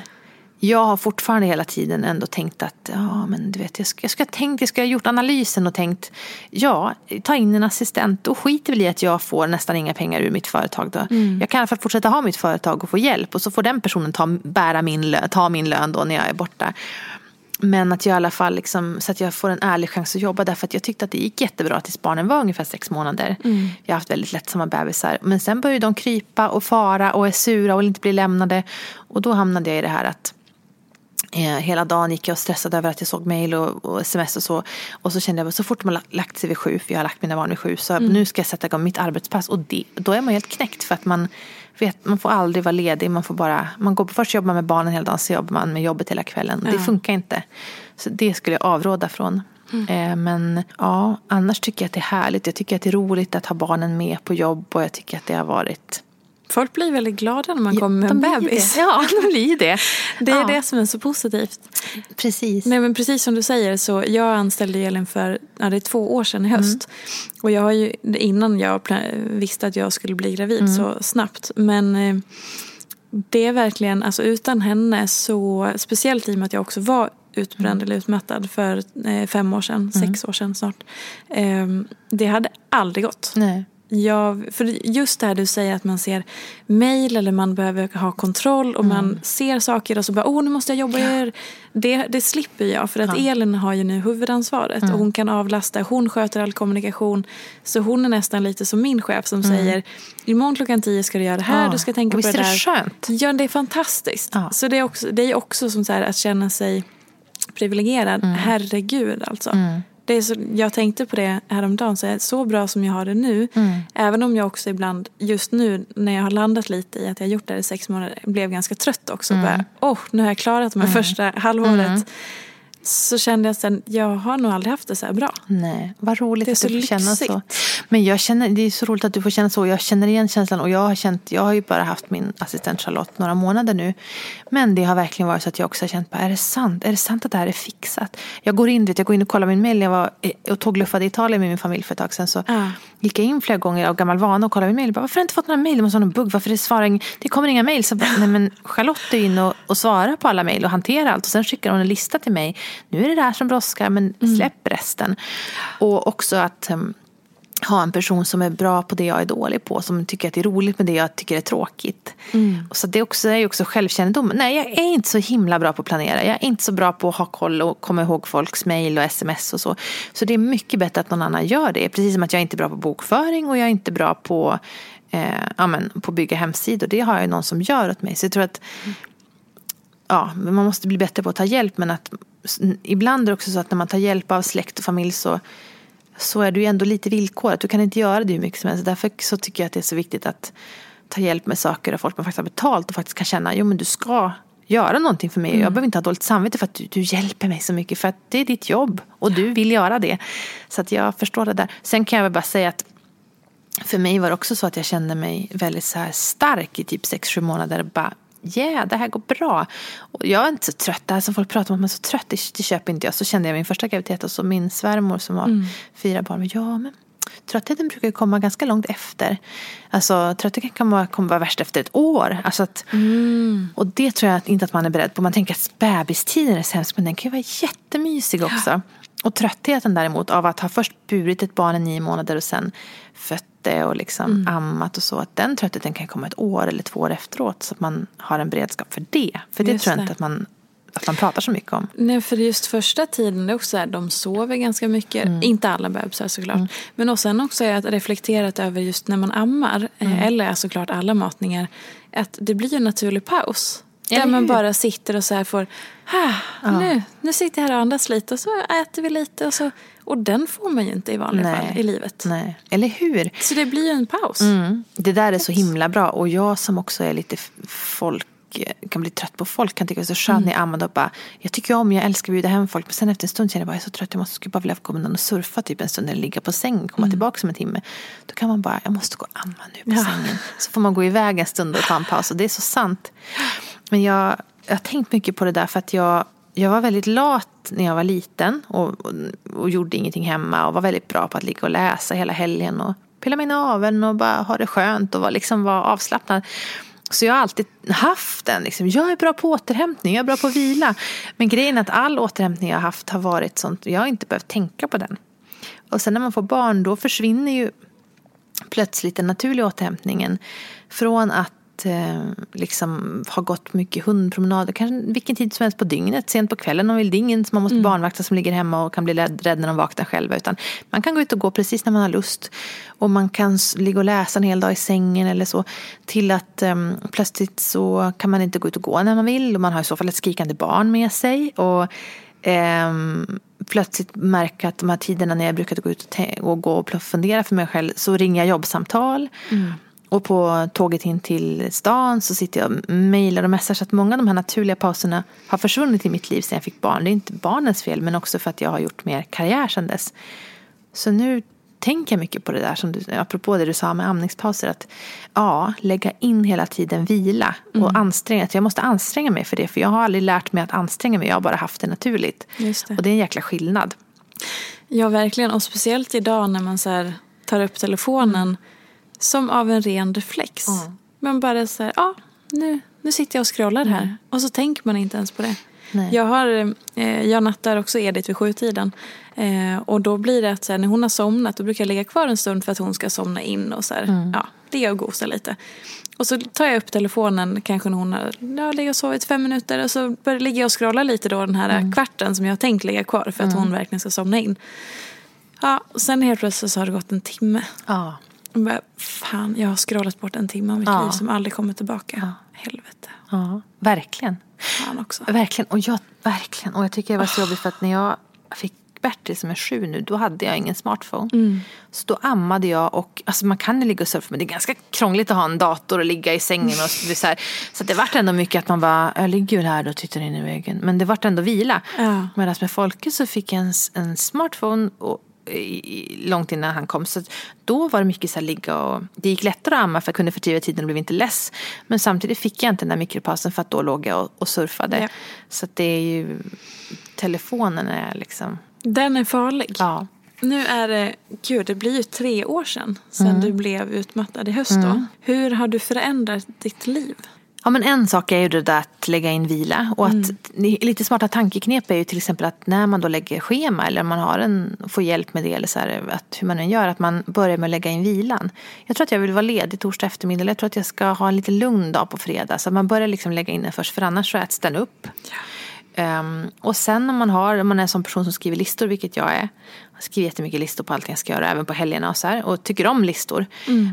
[SPEAKER 2] jag har fortfarande hela tiden ändå tänkt att ja, men du vet, jag, ska, jag, ska tänkt, jag ska ha gjort analysen och tänkt ja, ta in en assistent och skiter väl i att jag får nästan inga pengar ur mitt företag. Då. Mm. Jag kan i alla fall fortsätta ha mitt företag och få hjälp och så får den personen ta, bära min, lön, ta min lön då när jag är borta. Men att jag i alla fall liksom, så att jag får en ärlig chans att jobba därför att jag tyckte att det gick jättebra tills barnen var ungefär sex månader. Mm. Jag har haft väldigt lättsamma bebisar. Men sen började de krypa och fara och är sura och vill inte bli lämnade. Och då hamnade jag i det här att hela dagen gick jag och stressade över att jag såg mejl och, och, sms och så. Och så kände jag att så fort man lagt sig vid sju, för jag har lagt mina barn vid sju, så mm. nu ska jag sätta igång mitt arbetspass. Och det, då är man helt knäckt för att man vet, man får aldrig vara ledig. Man får bara, man går, först jobbar med barnen hela dagen, så jobbar man med jobbet hela kvällen. Ja. Det funkar inte. Så det skulle jag avråda från. Mm. Eh, men ja, annars tycker jag att det är härligt. Jag tycker att det är roligt att ha barnen med på jobb och jag tycker att det har varit
[SPEAKER 1] Folk blir väldigt glada när man ja, kommer med en bebis.
[SPEAKER 2] Det. <laughs> Ja, de blir det.
[SPEAKER 1] Det är ja. det som är så positivt.
[SPEAKER 2] Precis.
[SPEAKER 1] Nej, men precis som du säger så jag anställde Elin för ja, det är två år sedan i höst. Mm. Och jag har ju innan jag visste att jag skulle bli gravid mm. så snabbt. Men eh, det är verkligen, alltså utan henne så, speciellt i och med att jag också var utbränd mm. eller utmattad för eh, fem år sedan, mm. sex år sedan snart. Eh, det hade aldrig gått.
[SPEAKER 2] Nej.
[SPEAKER 1] Ja, för just det här du säger att man ser mejl eller man behöver ha kontroll och mm. man ser saker och så bara åh nu måste jag jobba. Ja. Det, det slipper jag för att ja. Elin har ju nu huvudansvaret mm. och hon kan avlasta. Hon sköter all kommunikation. Så hon är nästan lite som min chef som mm. säger imorgon klockan tio ska du göra det här, ja. du ska tänka
[SPEAKER 2] och
[SPEAKER 1] på det där.
[SPEAKER 2] Visst är det skönt?
[SPEAKER 1] Ja, det är fantastiskt. Så det är också, det är också som så här, att känna sig privilegierad. Mm. Herregud alltså. Mm det är så, jag tänkte på det häromdagen, så, så bra som jag har det nu, mm. även om jag också ibland, just nu när jag har landat lite i att jag har gjort det i sex månader, blev ganska trött också. Mm. Bara, oh, nu har jag klarat mig mm. första halvåret. Mm så kände jag sen, jag har nog aldrig haft det så här bra.
[SPEAKER 2] Nej, vad roligt att du får känna så. Men jag känner, det är så roligt att du får känna så. Jag känner igen känslan och jag har känt, jag har ju bara haft min assistent Charlotte några månader nu. Men det har verkligen varit så att jag också har känt, är det sant? Är det sant att det här är fixat? Jag går in, vet, jag går in och kollar min mail. Jag var och tågluffade i Italien med min familj för ett tag sedan. Så
[SPEAKER 1] ah.
[SPEAKER 2] Gick jag in flera gånger av gammal vana och kollade min mejl. Varför har jag inte fått några mejl? Det måste vara någon bugg. Varför det, svarar ing... det kommer inga mejl. Så bara, nej men Charlotte är in och, och svarar på alla mejl och hanterar allt. Och sen skickar hon en lista till mig. Nu är det det här som brådskar men släpp resten. Och också att um, ha en person som är bra på det jag är dålig på. Som tycker att det är roligt med det jag tycker är tråkigt. Mm. Så det är också, är också självkännedom. Nej, jag är inte så himla bra på att planera. Jag är inte så bra på att ha koll och komma ihåg folks mejl och sms och så. Så det är mycket bättre att någon annan gör det. Precis som att jag inte är bra på bokföring och jag är inte bra på, eh, ja, men, på att bygga hemsidor. Det har jag någon som gör åt mig. Så jag tror att ja, man måste bli bättre på att ta hjälp. Men att ibland är det också så att när man tar hjälp av släkt och familj så så är du ju ändå lite villkorat. Du kan inte göra det hur mycket som helst. Därför så tycker jag att det är så viktigt att ta hjälp med saker av folk man faktiskt har betalt och faktiskt kan känna, jo men du ska göra någonting för mig. Mm. Jag behöver inte ha dåligt samvete för att du, du, hjälper mig så mycket. För att det är ditt jobb och du vill göra det. Så att jag förstår det där. Sen kan jag väl bara säga att för mig var det också så att jag kände mig väldigt så här stark i typ sex sju månader. Bara, yeah, det här går bra. Och jag är inte så trött. Som folk pratar om att man är så trött, det, det köper inte jag. Så kände jag min första graviditet och så min svärmor som har mm. fyra barn. Ja, men tröttheten brukar ju komma ganska långt efter. Alltså tröttheten kan kommer vara värst efter ett år. Alltså att, mm. Och det tror jag inte att man är beredd på. Man tänker att bebistiden är sämst men den kan ju vara jättemysig också. Ja. Och tröttheten däremot av att ha först burit ett barn i nio månader och sen fött det och liksom mm. ammat och så. Att den tröttheten kan komma ett år eller två år efteråt. Så att man har en beredskap för det. För det just tror jag det. inte att man, att man pratar så mycket om.
[SPEAKER 1] Nej, för just första tiden det också är de sover ganska mycket. Mm. Inte alla bebisar såklart. Mm. Men och sen också är att reflekterat över just när man ammar. Eh, mm. Eller såklart alla matningar. Att det blir en naturlig paus. Där man bara sitter och så här får, ah, ja. nu, nu sitter jag här och andas lite och så äter vi lite och så. Och den får man ju inte i vanliga Nej. fall i livet.
[SPEAKER 2] Nej, eller hur?
[SPEAKER 1] Så det blir ju en paus.
[SPEAKER 2] Mm. Det där är så himla bra. Och jag som också är lite folk kan bli trött på folk kan tycka det är så skönt mm. när jag och bara Jag tycker om, jag älskar att bjuda hem folk men sen efter en stund känner jag bara jag är så trött jag måste skulle bara vilja komma undan och surfa typ en stund eller ligga på sängen komma mm. tillbaka om en timme. Då kan man bara jag måste gå och amma nu på ja. sängen. Så får man gå iväg en stund och ta en paus och det är så sant. Men jag, jag har tänkt mycket på det där för att jag, jag var väldigt lat när jag var liten och, och, och gjorde ingenting hemma och var väldigt bra på att ligga och läsa hela helgen och pilla mig i naveln och bara ha det skönt och var, liksom var avslappnad. Så jag har alltid haft den. Liksom. Jag är bra på återhämtning, jag är bra på att vila. Men grejen är att all återhämtning jag har haft har varit sånt, jag har inte behövt tänka på den. Och sen när man får barn då försvinner ju plötsligt den naturliga återhämtningen. Från att eh, liksom har gått mycket hundpromenader, kanske vilken tid som helst på dygnet, sent på kvällen om vill. Det är ingen som man måste mm. barnvakta som ligger hemma och kan bli rädd när de vaknar själva. Utan man kan gå ut och gå precis när man har lust. Och man kan ligga och läsa en hel dag i sängen eller så. Till att eh, plötsligt så kan man inte gå ut och gå när man vill. Och man har i så fall ett skrikande barn med sig. Och eh, plötsligt märka att de här tiderna när jag brukade gå ut och, och gå och fundera för mig själv så ringer jag jobbsamtal. Mm. Och på tåget in till stan så sitter jag och mejlar och messar. Så att många av de här naturliga pauserna har försvunnit i mitt liv sedan jag fick barn. Det är inte barnens fel men också för att jag har gjort mer karriär sedan dess. Så nu tänker jag mycket på det där, som du, apropå det du sa med amningspauser. Att ja, lägga in hela tiden vila och mm. anstränga Jag måste anstränga mig för det. För jag har aldrig lärt mig att anstränga mig. Jag har bara haft det naturligt. Det. Och det är en jäkla skillnad.
[SPEAKER 1] Ja, verkligen. Och speciellt idag när man så tar upp telefonen. Som av en ren reflex. Mm. Man bara så här, ja, nu, nu sitter jag och scrollar här. Mm. Och så tänker man inte ens på det. Nej. Jag, har, eh, jag nattar också Edith vid sjutiden. Eh, och då blir det att så här, när hon har somnat då brukar jag ligga kvar en stund för att hon ska somna in och så här, mm. ja, ligga och gosa lite. Och så tar jag upp telefonen kanske när hon har ja, legat och sovit fem minuter och så börjar, ligger jag och scrollar lite då den här mm. kvarten som jag har tänkt ligga kvar för att mm. hon verkligen ska somna in. Ja, och sen helt plötsligt så har det gått en timme.
[SPEAKER 2] Ja.
[SPEAKER 1] Bara, fan, jag har scrollat bort en timme av mitt ja. liv som aldrig kommer tillbaka. Ja. Helvete.
[SPEAKER 2] Ja, verkligen.
[SPEAKER 1] Fan också.
[SPEAKER 2] Verkligen. Och jag, verkligen. Och jag tycker det var så oh. jobbigt för att när jag fick Bertil som är sju nu, då hade jag ingen smartphone. Mm. Så då ammade jag och, alltså man kan ju ligga och surfa men det är ganska krångligt att ha en dator och ligga i sängen och så här. Så det vart ändå mycket att man bara, jag ligger väl här och tittar in i väggen. Men det vart ändå vila. Ja. Medan med Folke så fick jag en, en smartphone och långt innan han kom. Så då var det mycket så här ligga och det gick lättare att amma för jag kunde fördriva tiden och blev inte less. Men samtidigt fick jag inte den där mikropausen för att då låg jag och, och surfade. Ja. Så det är ju, telefonen är liksom.
[SPEAKER 1] Den är farlig.
[SPEAKER 2] Ja.
[SPEAKER 1] Nu är det, gud det blir ju tre år sedan, sedan
[SPEAKER 2] Mm.
[SPEAKER 1] du blev utmattad i höst då. Hur har du förändrat ditt liv?
[SPEAKER 2] Ja men en sak är ju det där att lägga in vila och att
[SPEAKER 1] Mm.
[SPEAKER 2] lite smarta tankeknep är ju till exempel att när man då lägger schema eller man har en, får hjälp med det eller så här, att hur man än gör, att man börjar med att lägga in vilan. Jag tror att jag vill vara ledig torsdag eftermiddag eller jag tror att jag ska ha en lite lugn dag på fredag så att man börjar liksom lägga in den först för annars så äts den upp. Ehm, och sen om man har, om man är en sån person som skriver listor, vilket jag är. Skriver jättemycket listor på allting jag ska göra, även på helgerna och så här. Och tycker om listor.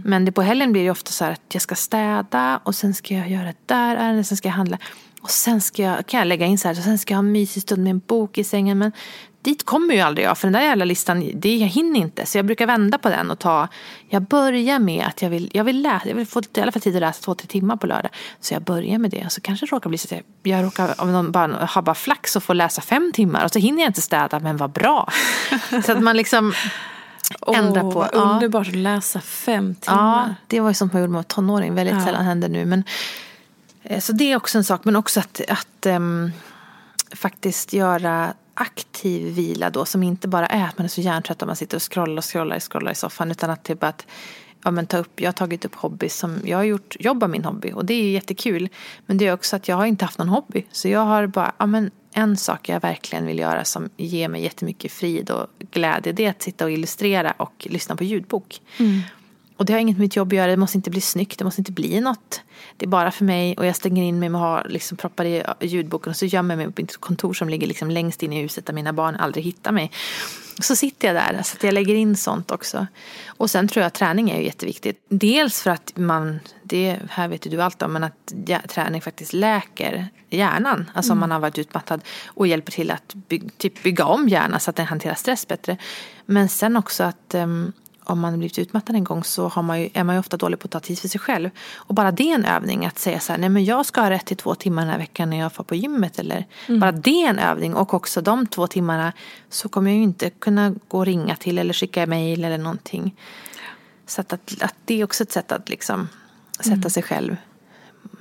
[SPEAKER 2] Men det på helgen blir det ofta så här att jag ska städa och sen ska jag göra det där ärendet, sen ska jag handla. Och sen ska jag, kan jag lägga in så här, så sen ska jag ha en mysig stund med en bok i sängen. Men dit kommer ju aldrig jag, för den där jävla listan, det, jag hinner inte. Så jag brukar vända på den och ta, jag börjar med att jag vill, jag vill läsa, jag vill få i alla fall tid att läsa två, tre timmar på lördag. Så jag börjar med det. Så kanske det råkar bli så att jag, råkar, om någon bara har bara flax och får läsa fem timmar. Och så hinner jag inte städa, men vad bra. <laughs> så att man liksom ändrar
[SPEAKER 1] Åh,
[SPEAKER 2] på.
[SPEAKER 1] vad
[SPEAKER 2] ja.
[SPEAKER 1] underbart att läsa fem
[SPEAKER 2] Ja,
[SPEAKER 1] timmar.
[SPEAKER 2] det var ju sånt man gjorde med tonåring. Väldigt
[SPEAKER 1] Ja.
[SPEAKER 2] sällan händer nu. Men, eh, så det är också en sak. Men också att, att ehm, faktiskt göra aktiv vila då. Som inte bara är att man är så hjärntrött och man sitter och scrollar och scrollar, och scrollar i soffan. Utan att typ att ja, men ta upp, jag har tagit upp hobby som jag har gjort, jobb av min hobby. Och det är ju jättekul. Men det är också att jag har inte haft någon hobby. Så jag har bara, ja men en sak jag verkligen vill göra som ger mig jättemycket frid och glädje. Det är att sitta och illustrera och lyssna på ljudbok. Mm. Och det har inget med mitt jobb att göra, det måste inte bli snyggt, det måste inte bli något. Det är bara för mig och jag stänger in mig med att ha liksom proppar i ljudboken och så gömmer jag mig på mitt kontor som ligger liksom längst in i huset där mina barn aldrig hittar mig. Så sitter jag där, så att jag lägger in sånt också. Och sen tror jag att träning är ju jätteviktigt. Dels för att man, det här vet ju du allt om, men att ja, träning faktiskt läker hjärnan. Alltså om man har varit utmattad och hjälper till att by, typ bygga om hjärnan så att den hanterar stress bättre. Men sen också att um, om man blivit utmattad en gång så har man ju, är man ju ofta dålig på att ta tid för sig själv. Och bara det är en övning att säga så här, nej men jag ska ha rätt till två timmar den här veckan när jag får på gymmet. Eller bara det är en övning och också de två timmarna så kommer jag ju inte kunna gå och ringa till eller skicka mejl eller någonting. Så att, att, att det är också ett sätt att liksom sätta sig själv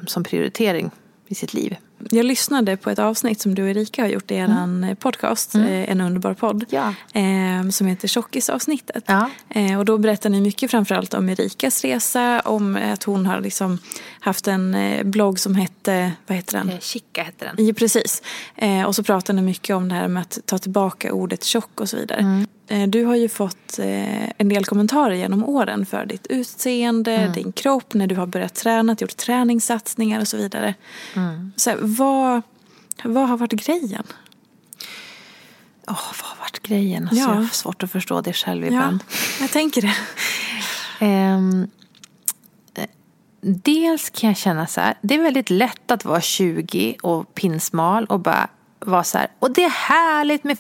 [SPEAKER 2] som prioritering i sitt liv.
[SPEAKER 1] Jag lyssnade på ett avsnitt som du och Erika har gjort i er podcast, eh, En underbar podd,
[SPEAKER 2] Ja.
[SPEAKER 1] eh, som heter Tjockisavsnittet.
[SPEAKER 2] Ja.
[SPEAKER 1] Eh, och då berättar ni mycket framförallt om Erikas resa, om att hon har liksom haft en eh, blogg som hette, vad heter den?
[SPEAKER 2] Eh, Chica heter den.
[SPEAKER 1] Ja, precis. Eh, och så pratar ni mycket om det här med att ta tillbaka ordet tjock och så vidare.
[SPEAKER 2] Mm.
[SPEAKER 1] Eh, du har ju fått eh, en del kommentarer genom åren för ditt utseende,
[SPEAKER 2] Mm.
[SPEAKER 1] din kropp, när du har börjat träna, gjort träningssatsningar och så vidare.
[SPEAKER 2] Mm.
[SPEAKER 1] Så här, vad, vad har varit grejen?
[SPEAKER 2] Åh, vad har varit grejen? Alltså,
[SPEAKER 1] Ja.
[SPEAKER 2] Jag har svårt att förstå det själv ibland.
[SPEAKER 1] jag tänker det. <laughs>
[SPEAKER 2] Eh, dels kan jag känna så här, det är väldigt lätt att vara 20 och pinsmal och bara vara så här, och det är härligt med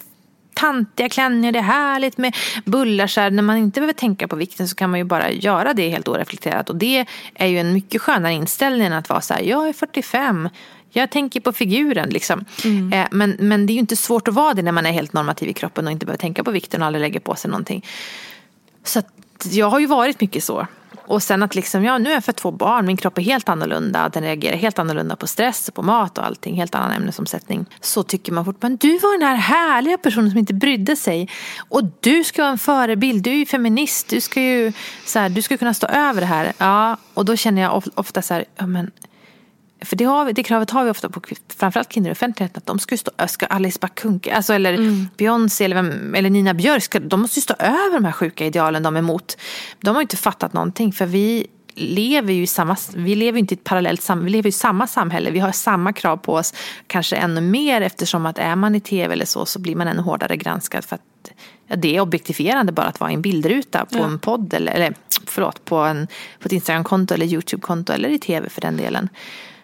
[SPEAKER 2] tantiga klänningar, det är härligt med bullar. Så här, när man inte behöver tänka på vikten så kan man ju bara göra det helt oreflekterat. Och det är ju en mycket skönare inställning än att vara så här, jag är 45, jag tänker på figuren liksom. Eh, men, men det är ju inte svårt att vara det när man är helt normativ i kroppen och inte behöver tänka på vikten och aldrig lägger på sig någonting. Så att jag har ju varit mycket så. Och sen att liksom, ja nu är jag för två barn, min kropp är helt annorlunda, den reagerar helt annorlunda på stress, på mat och allting, helt annan ämnesomsättning. Så tycker man fortfarande, du var den här härliga personen som inte brydde sig. Och du ska vara en förebild, du är ju feminist, du ska ju så här, du ska kunna stå över det här. Ja, och då känner jag ofta så här, ja men för det, har vi, det kravet har vi ofta på framförallt kvinnor i offentligheten. Att de ska, stå, ska Alice Bah Kuhnke, alltså, eller Beyoncé eller, vem, eller Nina Björk. Ska, de måste ju stå över de här sjuka idealen de är emot. De har ju inte fattat någonting. För vi lever ju i samma, vi lever inte i ett parallellt samhälle. Vi lever i samma samhälle. Vi har samma krav på oss. Kanske ännu mer eftersom att är man i tv eller så så blir man ännu hårdare granskad. För att ja, det är objektifierande bara att vara i en bildruta på en podd. Eller, eller förlåt, på, en, på ett Instagramkonto eller YouTube-konto eller i tv för den delen.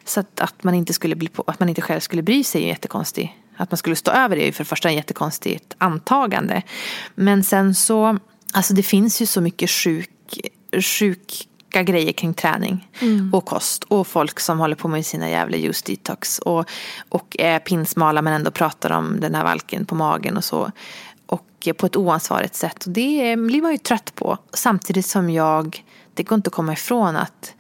[SPEAKER 2] Så att, att, man inte skulle bli på, att man inte själv skulle bry sig är jättekonstigt. Att man skulle stå över det är ju för det första en jättekonstigt antagande. Men sen så, alltså det finns ju så mycket sjuk, sjuka grejer kring träning och kost. Och folk som håller på med sina jävla juice detox. Och, och är pinsmala men ändå pratar om den här valken på magen och så. Och på ett oansvarigt sätt. Och det blir man ju trött på. Samtidigt som jag, det går inte att komma ifrån att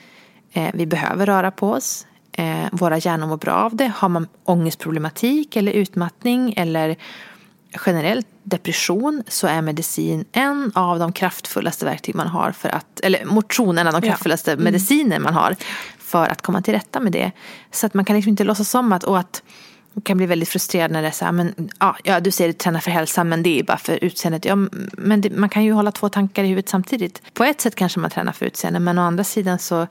[SPEAKER 2] eh, vi behöver röra på oss. Eh, våra hjärnor mår bra av det. Har man ångestproblematik eller utmattning eller generellt depression så är medicin en av de kraftfullaste verktyg man har för att, eller motion en av de kraftfullaste ja. mm. mediciner man har för att komma till rätta med det. Så att man kan liksom inte låtsas som att, och att man kan bli väldigt frustrerad när det är så här, men ja, du säger att träna för hälsan men det är bara för utseendet. Ja, men det, man kan ju hålla två tankar i huvudet samtidigt. På ett sätt kanske man tränar för utseende men å andra sidan så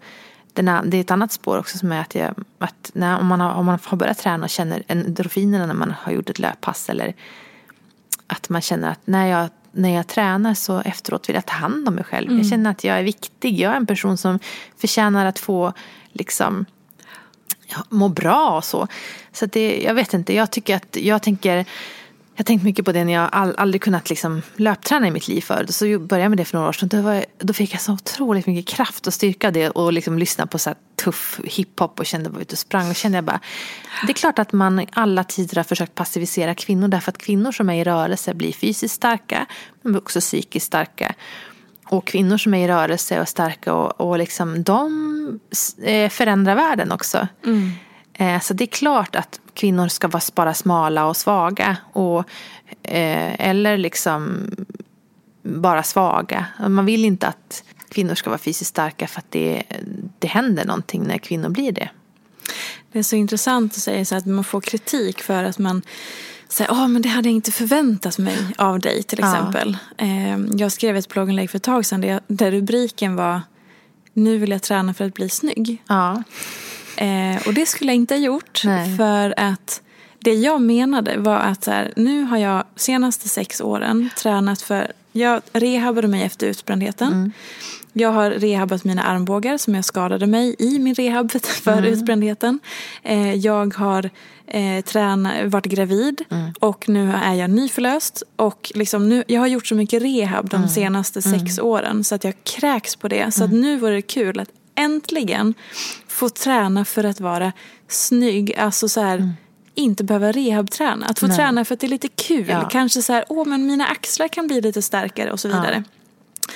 [SPEAKER 2] det är ett annat spår också som är att, jag, att när, om, man har, om man har börjat träna och känner endorfinerna när man har gjort ett löppass eller att man känner att när jag, när jag tränar så efteråt vill jag ta hand om mig själv. Mm. Jag känner att jag är viktig. Jag är en person som förtjänar att få liksom må bra och så. Så det, jag vet inte, jag tycker att, jag tänker jag har tänkt mycket på det när jag all, aldrig kunnat liksom löpträna i mitt liv förut. Så började jag med det för några år sedan. Då, var, då fick jag så otroligt mycket kraft och styrka det och liksom lyssna på så här tuff hiphop och kände bara ute och sprang. Och kände jag bara, det är klart att man i alla tider har försökt passivisera kvinnor därför att kvinnor som är i rörelse blir fysiskt starka men också psykiskt starka. Och kvinnor som är i rörelse och starka och, och liksom, de eh, förändrar världen också. Mm. Eh, så det är klart att kvinnor ska vara bara smala och svaga. Och, eh, eller liksom bara svaga. Man vill inte att kvinnor ska vara fysiskt starka för att det, det händer någonting när kvinnor blir det.
[SPEAKER 1] Det är så intressant att säga så att man får kritik för att man säger oh, men det hade jag inte förväntat mig av dig till exempel. Ja. Eh, jag skrev ett blogginlägg för ett tag sedan där rubriken var Nu vill jag träna för att bli snygg.
[SPEAKER 2] Ja.
[SPEAKER 1] Eh, och det skulle jag inte ha gjort. Nej. För att det jag menade var att så här, nu har jag senaste sex åren tränat för, jag rehabade mig efter utbrändheten. Mm. Jag har rehabat mina armbågar som jag skadade mig i min rehab <laughs> för mm. utbrändheten. Eh, jag har eh, tränat, varit gravid mm. och nu är jag nyförlöst. Och liksom nu, jag har gjort så mycket rehab de mm. senaste sex mm. åren så att jag kräks på det. Så att mm. nu vore det kul att äntligen få träna för att vara snygg. Alltså så här, mm. inte behöva rehabträna. Att få Nej. träna för att det är lite kul. Ja. Kanske så här, åh men mina axlar kan bli lite starkare och så vidare. Ja.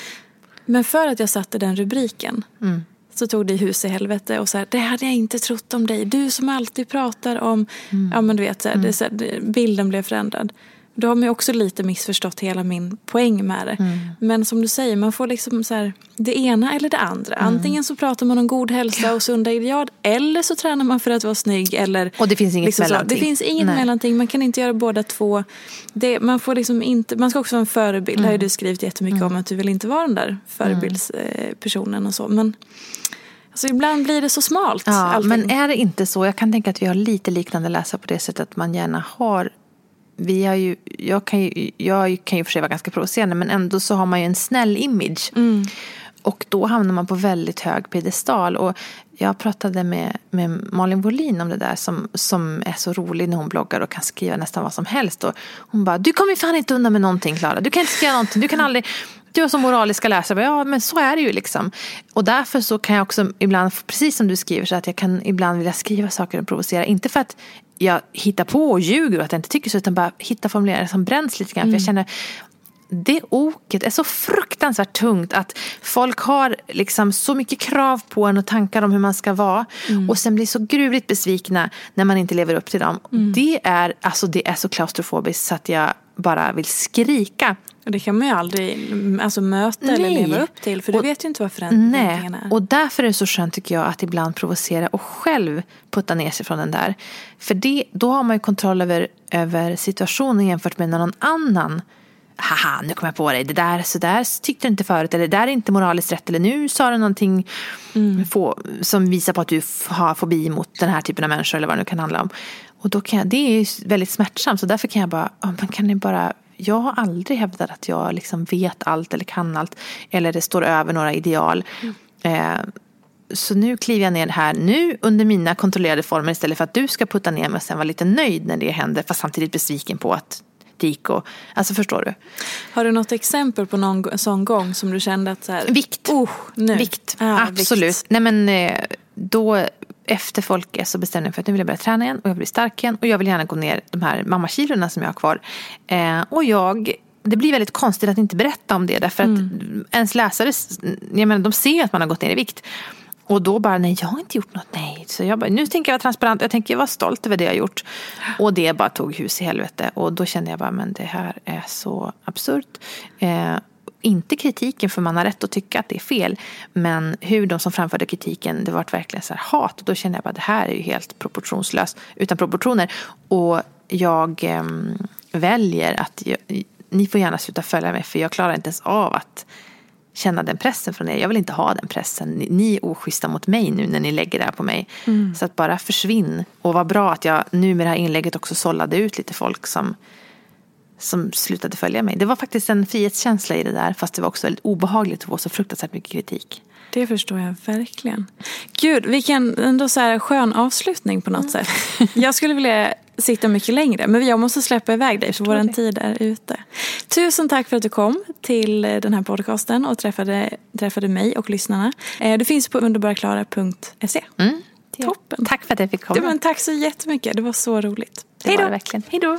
[SPEAKER 1] Men för att jag satte den rubriken mm. så tog det hus i helvete och så här, det hade jag inte trott om dig. Du som alltid pratar om, mm. ja men du vet, så här, det, så bilden blev förändrad. Då har man också lite missförstått hela min poäng med det. Mm. Men som du säger, man får liksom så här, det ena eller det andra. Mm. Antingen så pratar man om god hälsa och sunda ideal eller så tränar man för att vara snygg. Eller
[SPEAKER 2] och det finns inget liksom mellanting.
[SPEAKER 1] Så. Det finns inget Nej. mellanting. Man kan inte göra båda två. Det, man, får liksom inte, man ska också vara en förebild. Mm. Har ju du skrivit jättemycket mm. om att du vill inte vara den där förebildspersonen och så. Men Alltså ibland blir det så smalt.
[SPEAKER 2] Ja, men är det inte så? Jag kan tänka att vi har lite liknande läsare på det sättet att man gärna har vi har ju, jag kan ju, jag kan ju för sig vara ganska provocerande men ändå så har man ju en snäll image. Mm. Och då hamnar man på väldigt hög piedestal. Och jag pratade med, med Malin Wollin om det där som, som är så rolig när hon bloggar och kan skriva nästan vad som helst. Och hon bara, du kommer fan inte undan med någonting Klara. Du kan inte skriva någonting. Du kan aldrig, du har så moraliska läsare. Ja men så är det ju liksom. Och därför så kan jag också ibland, precis som du skriver, så att jag kan ibland vilja skriva saker och provocera. Inte för att jag hittar på och ljuger och att jag inte tycker så utan bara hittar formuleringar som bränns lite grann. Mm. För jag mm. känner det oket är så fruktansvärt tungt att folk har liksom så mycket krav på en och tankar om hur man ska vara mm. och sen blir så gruvligt besvikna när man inte lever upp till dem. Mm. Det, är, alltså, det är så klaustrofobiskt så att jag bara vill skrika.
[SPEAKER 1] Det kan man ju aldrig alltså, möta nej. eller leva upp till för du och, vet ju inte vad förändringen
[SPEAKER 2] är. Och därför är det så skönt tycker jag att ibland provocera och själv putta ner sig från den där. För det, då har man ju kontroll över, över situationen jämfört med när någon annan haha, nu kom jag på dig, det där, så där tyckte du inte förut, eller det där är inte moraliskt rätt, eller nu sa du någonting mm. få, som visar på att du har fobi mot den här typen av människor, eller vad det nu kan handla om. Och då kan jag, det är ju väldigt smärtsamt, så därför kan jag bara, man kan ni bara jag har aldrig hävdat att jag liksom vet allt eller kan allt. Eller det står över några ideal. Mm. Eh, så nu kliver jag ner här nu under mina kontrollerade former istället för att du ska putta ner mig och sen vara lite nöjd när det händer. Fast samtidigt besviken på att det gick och, alltså förstår du.
[SPEAKER 1] Har du något exempel på någon sån gång som du kände att så här,
[SPEAKER 2] Vikt.
[SPEAKER 1] Oh, nu.
[SPEAKER 2] Vikt, ah, absolut. Vikt. Nej men eh, då efter Folke så bestämde jag mig för att nu vill jag börja träna igen och jag vill bli stark igen och jag vill gärna gå ner de här mammakilorna som jag har kvar. Eh, och jag det blir väldigt konstigt att inte berätta om det därför att mm. ens läsare, jag menar, de ser att man har gått ner i vikt. Och då bara, nej jag har inte gjort något, nej. Så jag bara, nu tänker jag vara transparent, jag tänker vara stolt över det jag har gjort. Och det bara tog hus i helvete. Och då kände jag bara, men det här är så absurt. Eh, inte kritiken, för man har rätt att tycka att det är fel. Men hur de som framförde kritiken, det var verkligen så här hat. Och då kände jag bara, det här är ju helt proportionslöst, utan proportioner. Och jag eh, väljer att, jag, ni får gärna sluta följa mig, för jag klarar inte ens av att känna den pressen från er. Jag vill inte ha den pressen. Ni, ni är oschyssta mot mig nu när ni lägger det här på mig. Mm. Så att bara försvinn. Och vad bra att jag nu med det här inlägget också sållade ut lite folk som, som slutade följa mig. Det var faktiskt en frihetskänsla i det där. Fast det var också väldigt obehagligt att få så fruktansvärt mycket kritik.
[SPEAKER 1] Det förstår jag verkligen. Gud, vilken ändå så här skön avslutning på något mm. sätt. Jag skulle vilja sitta mycket längre. Men jag måste släppa iväg dig för vår tid är ute. Tusen tack för att du kom till den här podcasten och träffade, träffade mig och lyssnarna. Eh, du finns på underbaraklara.se. Mm, Toppen.
[SPEAKER 2] Tack för att jag fick komma.
[SPEAKER 1] Ja, men tack så jättemycket. Det var så roligt.
[SPEAKER 2] Hej då. Hej då.